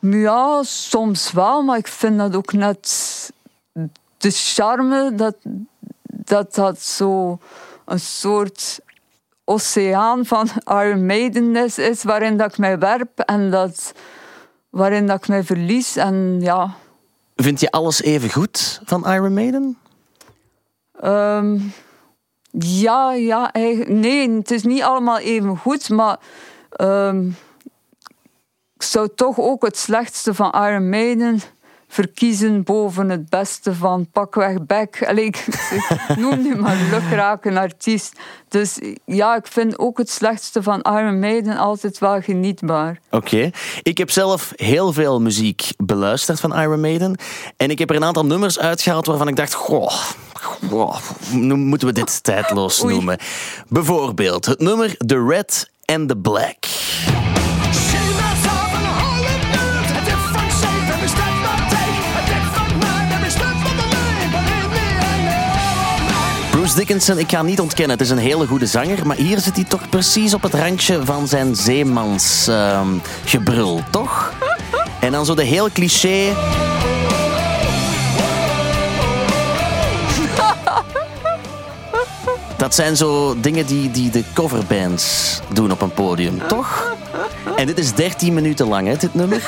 Ja, soms wel. Maar ik vind dat ook net de charme dat dat, dat zo een soort oceaan van Iron Maidenness is waarin dat ik mij werp en dat, waarin dat ik mij verlies. En ja, Vind je alles even goed van Iron Maiden? ehm, ja, ja, nee, het is niet allemaal even goed, maar ehm, ik zou toch ook het slechtste van Iron Maiden verkiezen boven het beste van pakweg Beck. Allee, ik noem nu maar lukraak een artiest. Dus ja, ik vind ook het slechtste van Iron Maiden altijd wel genietbaar. Oké. Ik heb zelf heel veel muziek beluisterd van Iron Maiden. En ik heb er een aantal nummers uitgehaald waarvan ik dacht... Goh, goh moeten we dit tijdloos noemen. Bijvoorbeeld het nummer The Red and the Black. Dickinson, ik ga niet ontkennen, het is een hele goede zanger. Maar hier zit hij toch precies op het randje van zijn zeemans ehm, toch? En dan zo de heel cliché... Dat zijn zo dingen die, die de coverbands doen op een podium, toch? En dit is 13 minuten lang, hè, dit nummer.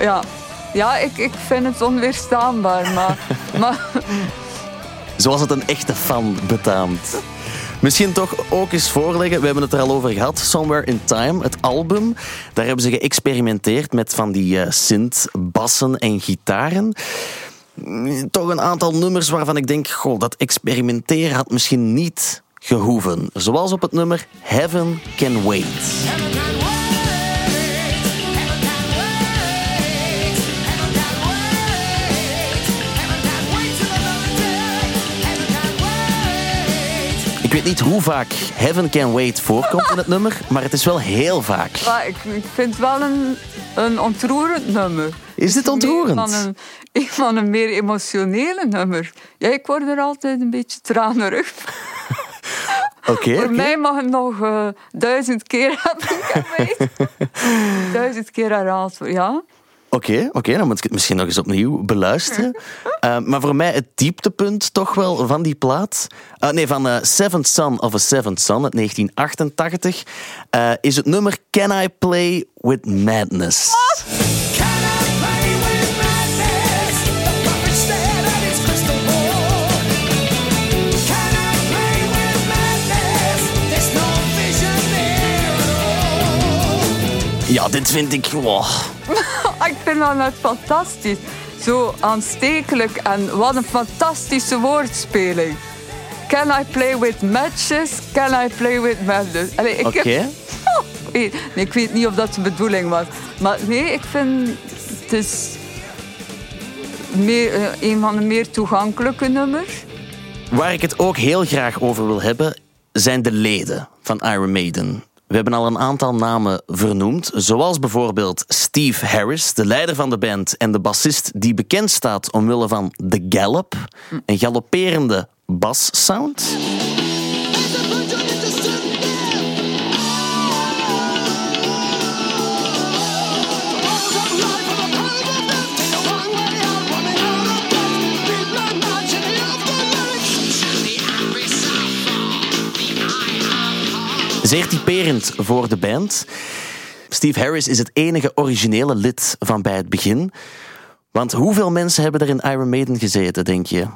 Ja, ja ik, ik vind het onweerstaanbaar, maar, maar Zoals het een echte fan betaamt. Misschien toch ook eens voorleggen, we hebben het er al over gehad, Somewhere in Time, het album. Daar hebben ze geëxperimenteerd met van die eh, synth, bassen en gitaren. Mm, Toch een aantal nummers waarvan ik denk, goh, dat experimenteren had misschien niet gehoeven. Zoals op het nummer Heaven Can Wait. Ik weet niet hoe vaak Heaven Can Wait voorkomt in het nummer, maar het is wel heel vaak. Maar ik, ik vind het wel een, een ontroerend nummer. Is dit ontroerend? Van een, van een meer emotionele nummer. Ja, ik word er altijd een beetje tranerig. Oké, Voor mij mag het nog eh, duizend keer hebben. duizend keer herhaald ja. Oké, oké, dan moet ik het misschien nog eens opnieuw beluisteren. Eh, maar voor mij het dieptepunt toch wel van die plaat... eh, nee, van eh, Seventh Son of a Seventh Son uit 1988... eh, is het nummer Can I Play With Madness. Ja, dit vind ik... wow. Ik vind dat net fantastisch. Zo aanstekelijk en wat een fantastische woordspeling. Can I play with matches? Can I play with madness? Ik Oké. heb weet, nee, ik weet niet of dat de bedoeling was. Maar nee, ik vind het is meer, eh, een van de meer toegankelijke nummers. Waar ik het ook heel graag over wil hebben, zijn de leden van Iron Maiden. We hebben al een aantal namen vernoemd, zoals bijvoorbeeld Steve Harris, de leider van de band en de bassist die bekend staat omwille van The Gallop, een galopperende bassound. Zeer typerend voor de band. Steve Harris is het enige originele lid van bij het begin. Want hoeveel mensen hebben er in Iron Maiden gezeten, denk je?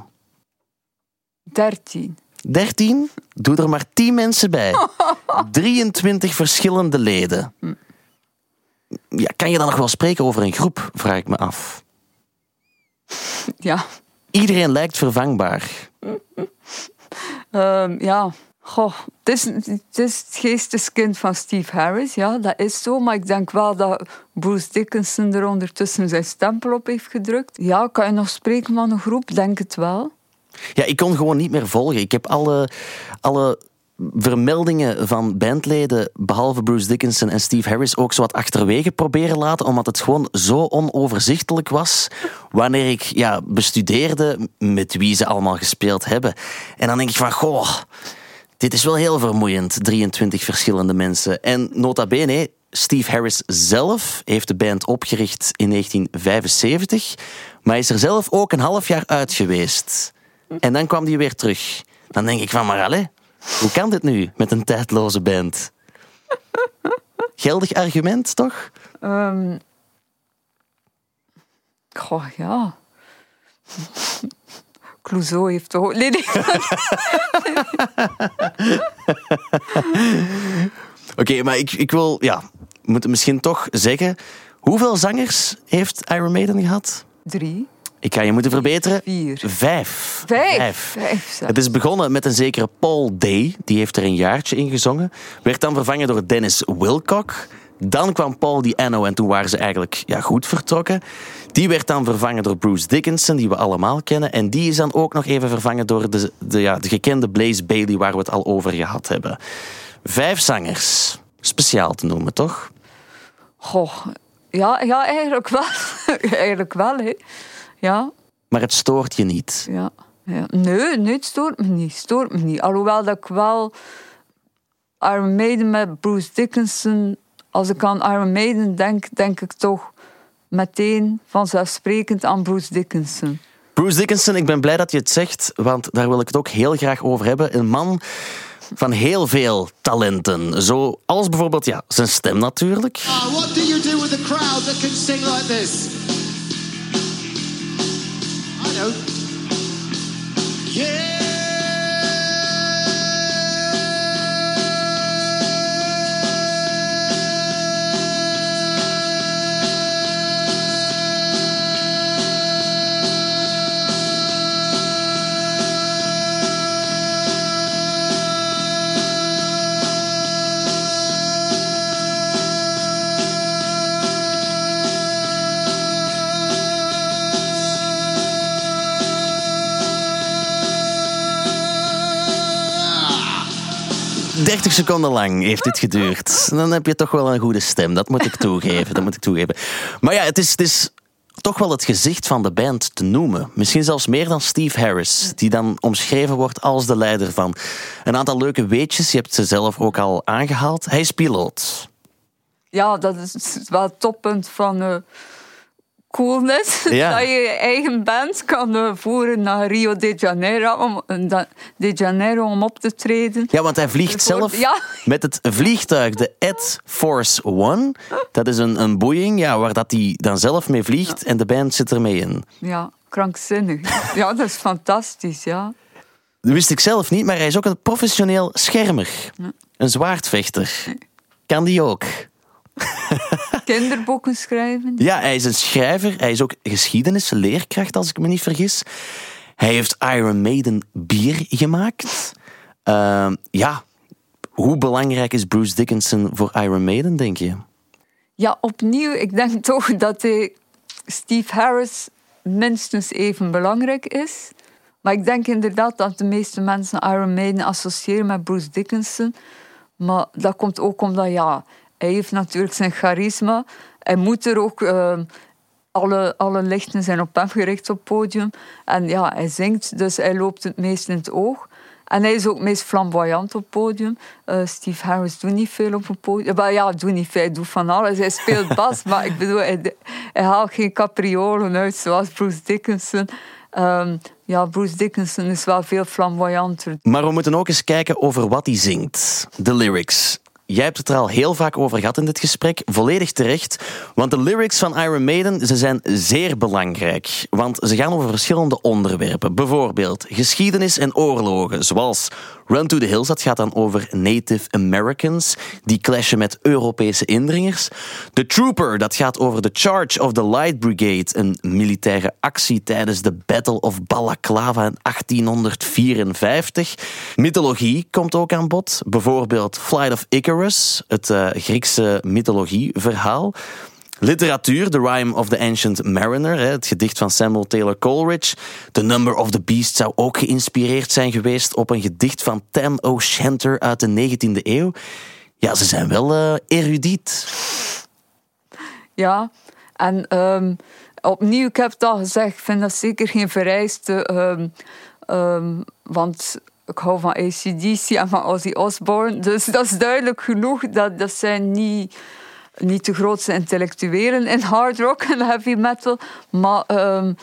13. 13? Doe er maar 10 mensen bij. 23 verschillende leden. Ja, kan je dan nog wel spreken over een groep, vraag ik me af. Ja. Iedereen lijkt vervangbaar. Ehm, ja. Goh, het is, het geesteskind van Steve Harris, ja, dat is zo. Maar ik denk wel dat Bruce Dickinson er ondertussen zijn stempel op heeft gedrukt. Ja, kan je nog spreken van een groep? Denk het wel. Ja, ik kon gewoon niet meer volgen. Ik heb alle, alle vermeldingen van bandleden, behalve Bruce Dickinson en Steve Harris, ook zo wat achterwege proberen laten, omdat het gewoon zo onoverzichtelijk was wanneer ik ja, bestudeerde met wie ze allemaal gespeeld hebben. En dan denk ik van, goh, dit is wel heel vermoeiend, 23 verschillende mensen. En nota bene, Steve Harris zelf heeft de band opgericht in 1975, maar is er zelf ook een half jaar uit geweest. En dan kwam hij weer terug. Dan denk ik van, maar allez, hoe kan dit nu met een tijdloze band? Geldig argument, toch? Ehm goh, ja. Clouseau heeft toch... Nee, nee. Oké, maar ik, ik wil, ja, we moeten misschien toch zeggen, hoeveel zangers heeft Iron Maiden gehad? Drie. Ik ga je moeten verbeteren. Vier. Vijf. Vijf. Vijf, zeg. Het is begonnen met een zekere Paul Day. Die heeft er een jaartje in gezongen. Werd dan vervangen door Dennis Wilcock. Dan kwam Paul Di Anno en toen waren ze eigenlijk ja, goed vertrokken. Die werd dan vervangen door Bruce Dickinson, die we allemaal kennen. En die is dan ook nog even vervangen door de, de, ja, de gekende Blaze Bailey, waar we het al over gehad hebben. Vijf zangers. Speciaal te noemen, toch? Goh, ja, ja eigenlijk wel. eigenlijk wel, hè. Ja, Maar het stoort je niet. ja. ja. Nee, nee, het stoort me niet. Stoort me niet. Alhoewel dat ik wel Iron Maiden met Bruce Dickinson... Als ik aan Iron Maiden denk, denk ik toch meteen vanzelfsprekend aan Bruce Dickinson. Bruce Dickinson, ik ben blij dat je het zegt, want daar wil ik het ook heel graag over hebben. Een man van heel veel talenten. Zoals bijvoorbeeld ja, zijn stem natuurlijk. What do you do with a crowd that can sing like this? I know. Yeah. Dertig 30 seconden lang heeft dit geduurd. Dan heb je toch wel een goede stem. Dat moet ik toegeven. Dat moet ik toegeven. Maar ja, het is, het is toch wel het gezicht van de band te noemen. Misschien zelfs meer dan Steve Harris, die dan omschreven wordt als de leider van een aantal leuke weetjes. Je hebt ze zelf ook al aangehaald. Hij is piloot. Ja, dat is wel het toppunt van eh, coolness. Ja. Dat je je eigen band kan eh, voeren naar Rio de Janeiro, om, de Janeiro om op te treden. Ja, want hij vliegt zelf Ja. met het vliegtuig, de Ed Force One. Dat is een, een Boeing ja, waar dat hij dan zelf mee vliegt en de band zit ermee in. Ja, krankzinnig. ja, dat is fantastisch, ja. Dat wist ik zelf niet, maar hij is ook een professioneel schermer. Een zwaardvechter. Kan die ook? Kinderboeken schrijven. Ja, hij is een schrijver. Hij is ook geschiedenisleerkracht, als ik me niet vergis. Hij heeft Iron Maiden bier gemaakt. Ehm, ja, Hoe belangrijk is Bruce Dickinson voor Iron Maiden, denk je? Ja, opnieuw, ik denk toch dat hij Steve Harris minstens even belangrijk is. Maar ik denk inderdaad dat de meeste mensen Iron Maiden associëren met Bruce Dickinson. Maar dat komt ook omdat, ja, hij heeft natuurlijk zijn charisma. Hij moet er ook... Uh, alle, alle lichten zijn op hem gericht op het podium. En ja, hij zingt, dus hij loopt het meest in het oog. En hij is ook meest flamboyant op het podium. Uh, Steve Harris doet niet veel op het podium. Maar ja, doet niet veel, hij doet van alles. Hij speelt bas, maar ik bedoel, hij, hij, haalt geen capriolen uit zoals Bruce Dickinson. Um, ja, Bruce Dickinson is wel veel flamboyanter. Maar we moeten ook eens kijken over wat hij zingt. De lyrics. Jij hebt het er al heel vaak over gehad in dit gesprek. Volledig terecht. Want de lyrics van Iron Maiden ze zijn zeer belangrijk. Want ze gaan over verschillende onderwerpen. Bijvoorbeeld geschiedenis en oorlogen. Zoals Run to the Hills, dat gaat dan over Native Americans. Die clashen met Europese indringers. The Trooper, dat gaat over de Charge of the Light Brigade. Een militaire actie tijdens de Battle of Balaclava in 1854. Mythologie komt ook aan bod. Bijvoorbeeld Flight of Icarus het uh, Griekse mythologieverhaal. Literatuur, The Rime of the Ancient Mariner, het gedicht van Samuel Taylor Coleridge. The Number of the Beast zou ook geïnspireerd zijn geweest op een gedicht van Tam O'Shanter uit de 19e eeuw. Ja, ze zijn wel uh, erudiet. Ja, en um, opnieuw, ik heb het al gezegd, ik vind dat zeker geen vereiste. Um, um, want ik hou van ACDC en van Ozzy Osbourne. Dus dat is duidelijk genoeg. Dat, dat zijn niet, niet de grootste intellectuelen in hard rock en heavy metal. Maar um,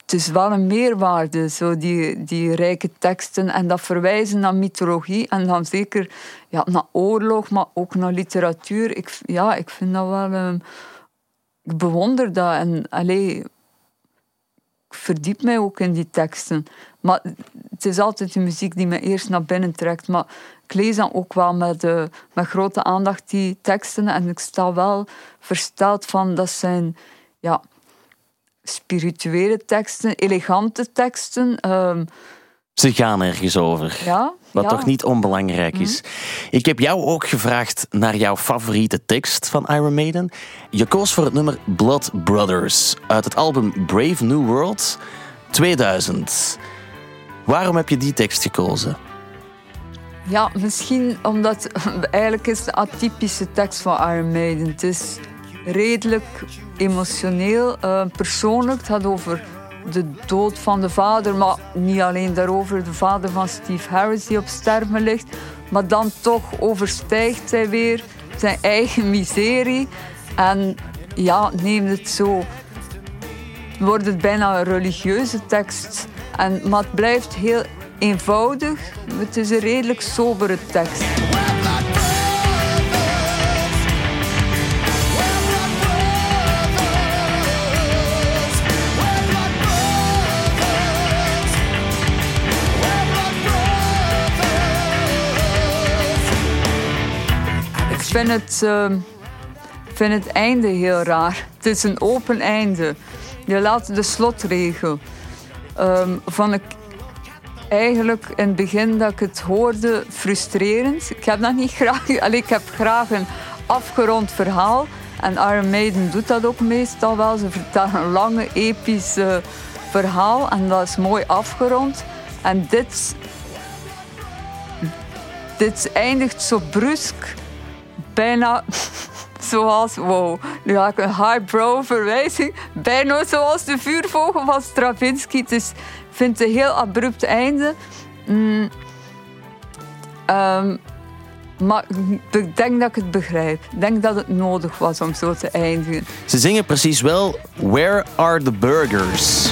het is wel een meerwaarde, zo die, die rijke teksten. En dat verwijzen naar mythologie. En dan zeker ja, naar oorlog, maar ook naar literatuur. Ik, ja, ik vind dat wel... Um, ik bewonder dat. En allee, ik verdiep mij ook in die teksten. Maar het is altijd de muziek die me eerst naar binnen trekt. Maar ik lees dan ook wel met, uh, met grote aandacht die teksten. En ik sta wel versteld van dat zijn ja, spirituele teksten, elegante teksten. Um, ze gaan ergens over. Ja, wat toch niet onbelangrijk is. Mhm. Ik heb jou ook gevraagd naar jouw favoriete tekst van Iron Maiden. Je koos voor het nummer Blood Brothers uit het album Brave New World 2000. Waarom heb je die tekst gekozen? Ja, misschien omdat eigenlijk is de atypische tekst van Iron Maiden. Het is redelijk emotioneel, uh, persoonlijk. Het gaat over de dood van de vader, maar niet alleen daarover. De vader van Steve Harris die op sterven ligt. Maar dan toch overstijgt hij weer zijn eigen miserie. En ja, neemt het zo. Wordt het bijna een religieuze tekst. En, maar het blijft heel eenvoudig. Het is een redelijk sobere tekst. Ik vind het, uh, vind het einde heel raar. Het is een open einde. Je laat de slotregel um, vond ik eigenlijk in het begin dat ik het hoorde frustrerend. Ik heb dat niet graag. Allee, ik heb graag een afgerond verhaal. En Iron Maiden doet dat ook meestal wel. Ze vertellen een lange, epische verhaal. En dat is mooi afgerond. En dit, dit eindigt zo brusk. Bijna zoals, wow, nu ga ik een highbrow verwijzing, bijna zoals de vuurvogel van Stravinsky. Het is, vind een heel abrupt einde. Mm, um, maar ik denk dat ik het begrijp. Ik denk dat het nodig was om zo te eindigen. Ze zingen precies wel Where are the burgers?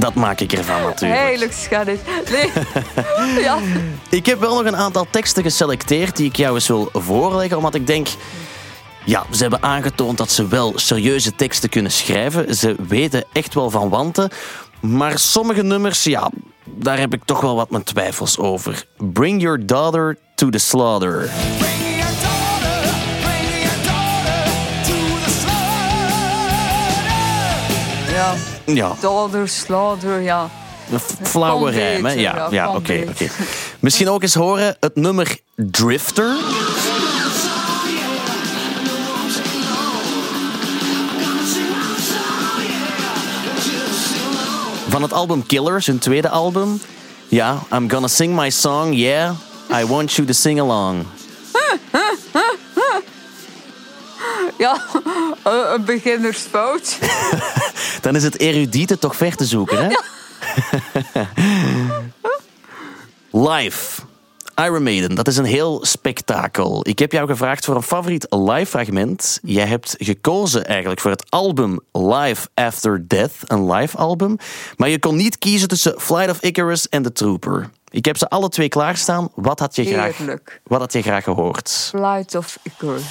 dat maak ik ervan natuurlijk. Heerlijk schattig. Nee. ja. Ik heb wel nog een aantal teksten geselecteerd die ik jou eens wil voorleggen, omdat ik denk... Ja, ze hebben aangetoond dat ze wel serieuze teksten kunnen schrijven. Ze weten echt wel van wanten. Maar sommige nummers, ja, daar heb ik toch wel wat mijn twijfels over. Bring Your Daughter to the Slaughter. Ja, ja, Daughter, slaughter, ja. flauwe rijm, hè? Ja, ja, oké. oké. Misschien ook eens horen het nummer Drifter. Van het album Killers, hun tweede album. Ja, I'm gonna sing my song, yeah. I want you to sing along. Ja, een beginnersfout. Dan is het erudiete toch ver te zoeken, hè? Live. Iron Maiden, dat is een heel spektakel. Ik heb jou gevraagd voor een favoriet live fragment. Jij hebt gekozen eigenlijk voor het album Live After Death, een live album. Maar je kon niet kiezen tussen Flight of Icarus en The Trooper. Ik heb ze alle twee klaarstaan. Wat had je graag, Heerlijk. wat had je graag gehoord? Flight of Icarus.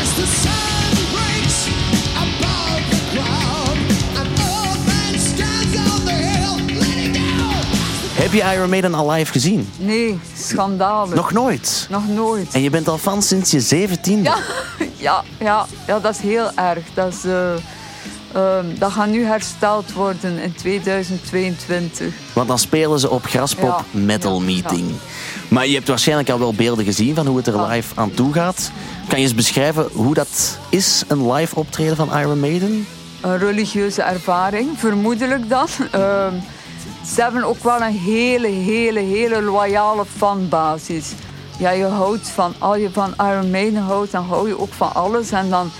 As the sun breaks above the ground, an old man stands on the hill, letting down. Heb je Iron Maiden al live gezien? Nee, schandalig. Nog nooit. Nog nooit. En je bent al fan sinds je zeventiende. Ja, ja, ja, ja, dat is heel erg. Dat, is, eh, ehm, dat gaat nu hersteld worden in 2022. Want dan spelen ze op Graspop Ja, Metal ja, Meeting. Maar je hebt waarschijnlijk al wel beelden gezien van hoe het er live aan toe gaat. Kan je eens beschrijven hoe dat is, een live optreden van Iron Maiden? Een religieuze ervaring, vermoedelijk dan. Ehm, ze hebben ook wel een hele, hele, hele loyale fanbasis. Ja, je houdt van, als je van Iron Maiden houdt, dan hou je ook van alles. En dan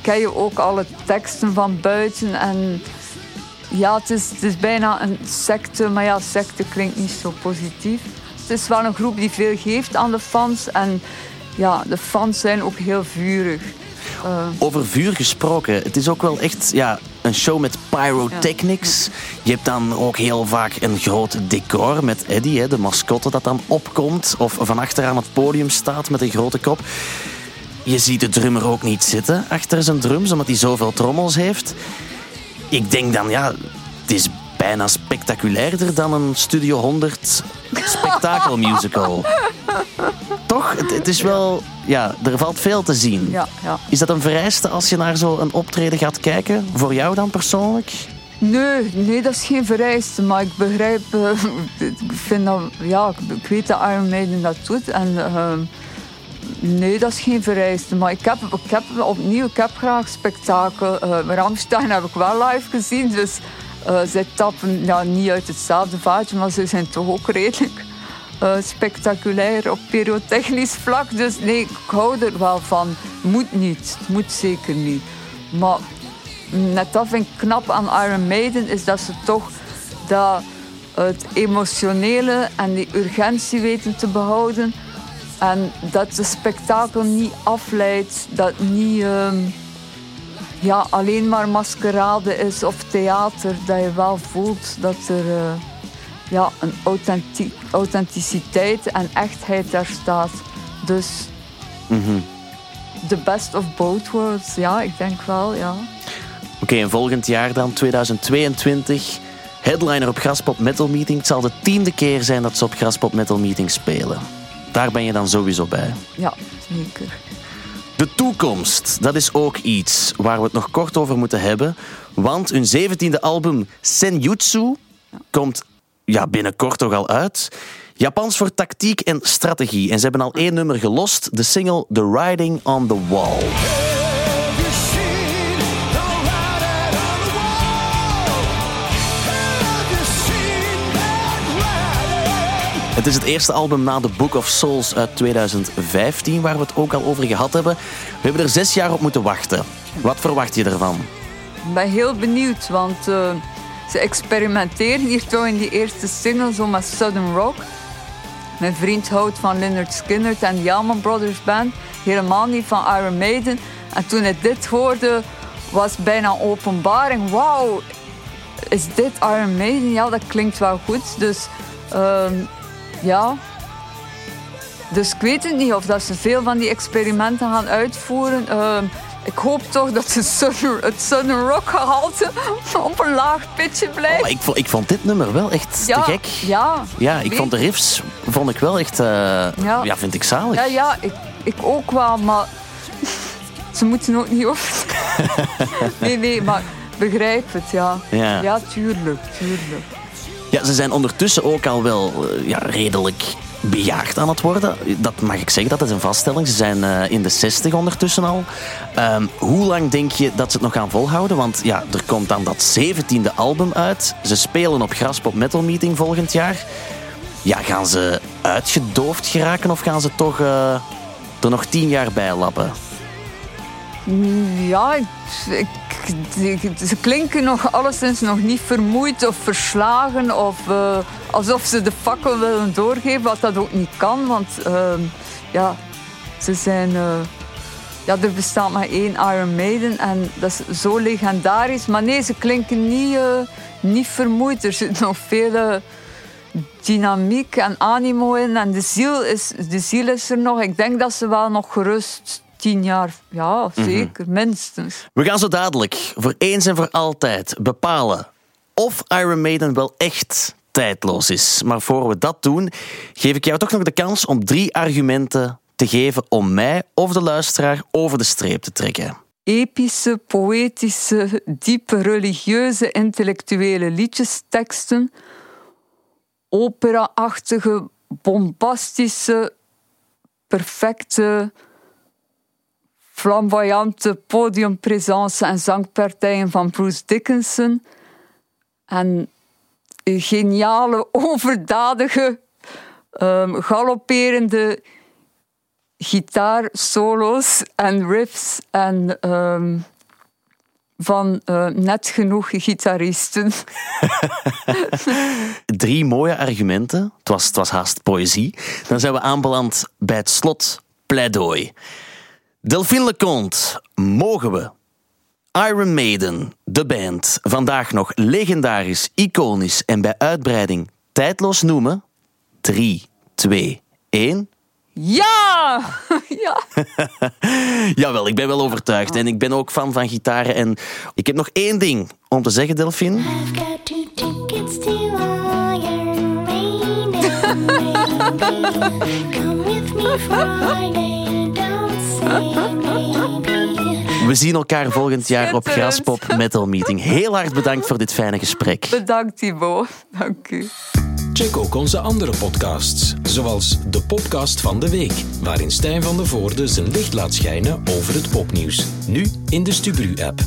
ken je ook alle teksten van buiten. En ja, het is, het is bijna een secte, maar ja, secte klinkt niet zo positief. Het is wel een groep die veel geeft aan de fans. En ja, de fans zijn ook heel vurig. Eh, Over vuur gesproken, het is ook wel echt ja, een show met pyrotechnics. Je hebt dan ook heel vaak een groot decor met Eddie, hè, de mascotte dat dan opkomt. Of van achteraan het podium staat met een grote kop. Je ziet de drummer ook niet zitten achter zijn drums, omdat hij zoveel trommels heeft. Ik denk dan, ja, het is bijna spectaculairder dan een Studio 100 spektakelmusical. Toch? Het, het is wel... Ja, er valt veel te zien. ja, ja. Is dat een vereiste als je naar zo'n optreden gaat kijken? Voor jou dan persoonlijk? Nee, nee, dat is geen vereiste. Maar ik begrijp, eh, ik vind dat, ja, ik- weet dat Iron Maiden dat doet. En ehm, nee, dat is geen vereiste. Maar ik heb, ik heb opnieuw, ik heb graag spektakel. Uh, Ramstein heb ik wel live gezien. Dus eh, zij tappen ja, niet uit hetzelfde vaatje, maar ze zijn toch ook redelijk eh, spectaculair op pyrotechnisch vlak. Dus nee, ik hou er wel van. Moet niet, moet zeker niet. Maar net dat vind ik knap aan Iron Maiden, is dat ze toch dat het emotionele en die urgentie weten te behouden. En dat de spektakel niet afleidt, dat niet ehm, ja, alleen maar maskerade is of theater. Dat je wel voelt dat er eh, ja, een authentie- authenticiteit en echtheid daar staat. Dus the best of both worlds, ja, ik denk wel, ja. Oké, en volgend jaar dan, 2022, headliner op Graspop Metal Meeting. Het zal de tiende keer zijn dat ze op Graspop Metal Meeting spelen. Daar ben je dan sowieso bij. Ja, zeker. De toekomst, dat is ook iets waar we het nog kort over moeten hebben. Want hun zeventiende album Senjutsu komt ja, binnenkort toch al uit. Japans voor tactiek en strategie. En ze hebben al één nummer gelost, de single The Riding on the Wall. Het is het eerste album na The Book of Souls uit 2015, waar we het ook al over gehad hebben. We hebben er zes jaar op moeten wachten. Wat verwacht je ervan? Ik ben heel benieuwd, want eh, ze experimenteren hier toch in die eerste single zo met Southern Rock. Mijn vriend houdt van Leonard Skinner en de Allman Brothers Band. Helemaal niet van Iron Maiden. En toen ik dit hoorde, was bijna openbaring. Wauw, is dit Iron Maiden? Ja, dat klinkt wel goed. Dus ehm, ja. Dus ik weet het niet of dat ze veel van die experimenten gaan uitvoeren. Ehm, ik hoop toch dat de sun, het Sun Rock gehalte op een laag pitje blijft. Maar ik, vond, ik vond dit nummer wel echt ja, te gek. Ja, Ja, ik weet- vond de riffs vond ik wel echt, eh, ja. Ja. vind ik zalig. Ja, ja, ik, ik ook wel, maar ze moeten ook niet over. nee, nee, maar begrijp het, ja. Ja. Ja, tuurlijk, tuurlijk. Ja, ze zijn ondertussen ook al wel eh, ja, redelijk bejaagd aan het worden. Dat mag ik zeggen, dat is een vaststelling. Ze zijn eh, in de 60 ondertussen al. Ehm, hoe lang denk je dat ze het nog gaan volhouden? Want ja, er komt dan dat 17e album uit. Ze spelen op Graspop Metal Meeting volgend jaar. Ja, gaan ze uitgedoofd geraken of gaan ze toch eh, er nog tien jaar bij lappen? Ja, ik, ik- ik- ze klinken nog alleszins nog niet vermoeid of verslagen of eh, alsof ze de fakkel willen doorgeven, wat dat ook niet kan, want ehm, ja, ze zijn... eh, ja, er bestaat maar één Iron Maiden en dat is zo legendarisch. Maar nee, ze klinken niet, eh, niet vermoeid. Er zit nog veel dynamiek en animo in. En de ziel, is, de ziel is er nog. Ik denk dat ze wel nog gerust tien jaar... Ja, zeker, minstens. We gaan zo dadelijk voor eens en voor altijd bepalen of Iron Maiden wel echt tijdloos is. Maar voor we dat doen, geef ik jou toch nog de kans om drie argumenten te geven om mij of de luisteraar over de streep te trekken. Epische, poëtische, diepe, religieuze, intellectuele liedjesteksten. Opera-achtige, bombastische, perfecte, flamboyante podiumpresence en zangpartijen van Bruce Dickinson. En geniale, overdadige, ehm galopperende gitaarsolo's en riffs en ehm, van eh, net genoeg gitaristen. Drie mooie argumenten. Het was, het was haast poëzie. Dan zijn we aanbeland bij het slot pleidooi. Delphine Leconte, mogen we Iron Maiden, de band, vandaag nog legendarisch, iconisch en bij uitbreiding tijdloos noemen? 3, 2, 1. Ja! ja! Jawel, ik ben wel overtuigd. En ik ben ook fan van gitaren. En ik heb nog één ding om te zeggen, Delphine. I've got two tickets to Iron Maiden, baby. Come with me Friday. We zien elkaar volgend jaar op. Graspop Metal Meeting. Heel hard bedankt voor dit fijne gesprek. Bedankt, Thibaut. Dank u. Check ook onze andere podcasts, zoals de podcast van de week, waarin Stijn van de Voorde zijn licht laat schijnen over het popnieuws. Nu in de Stubru-app.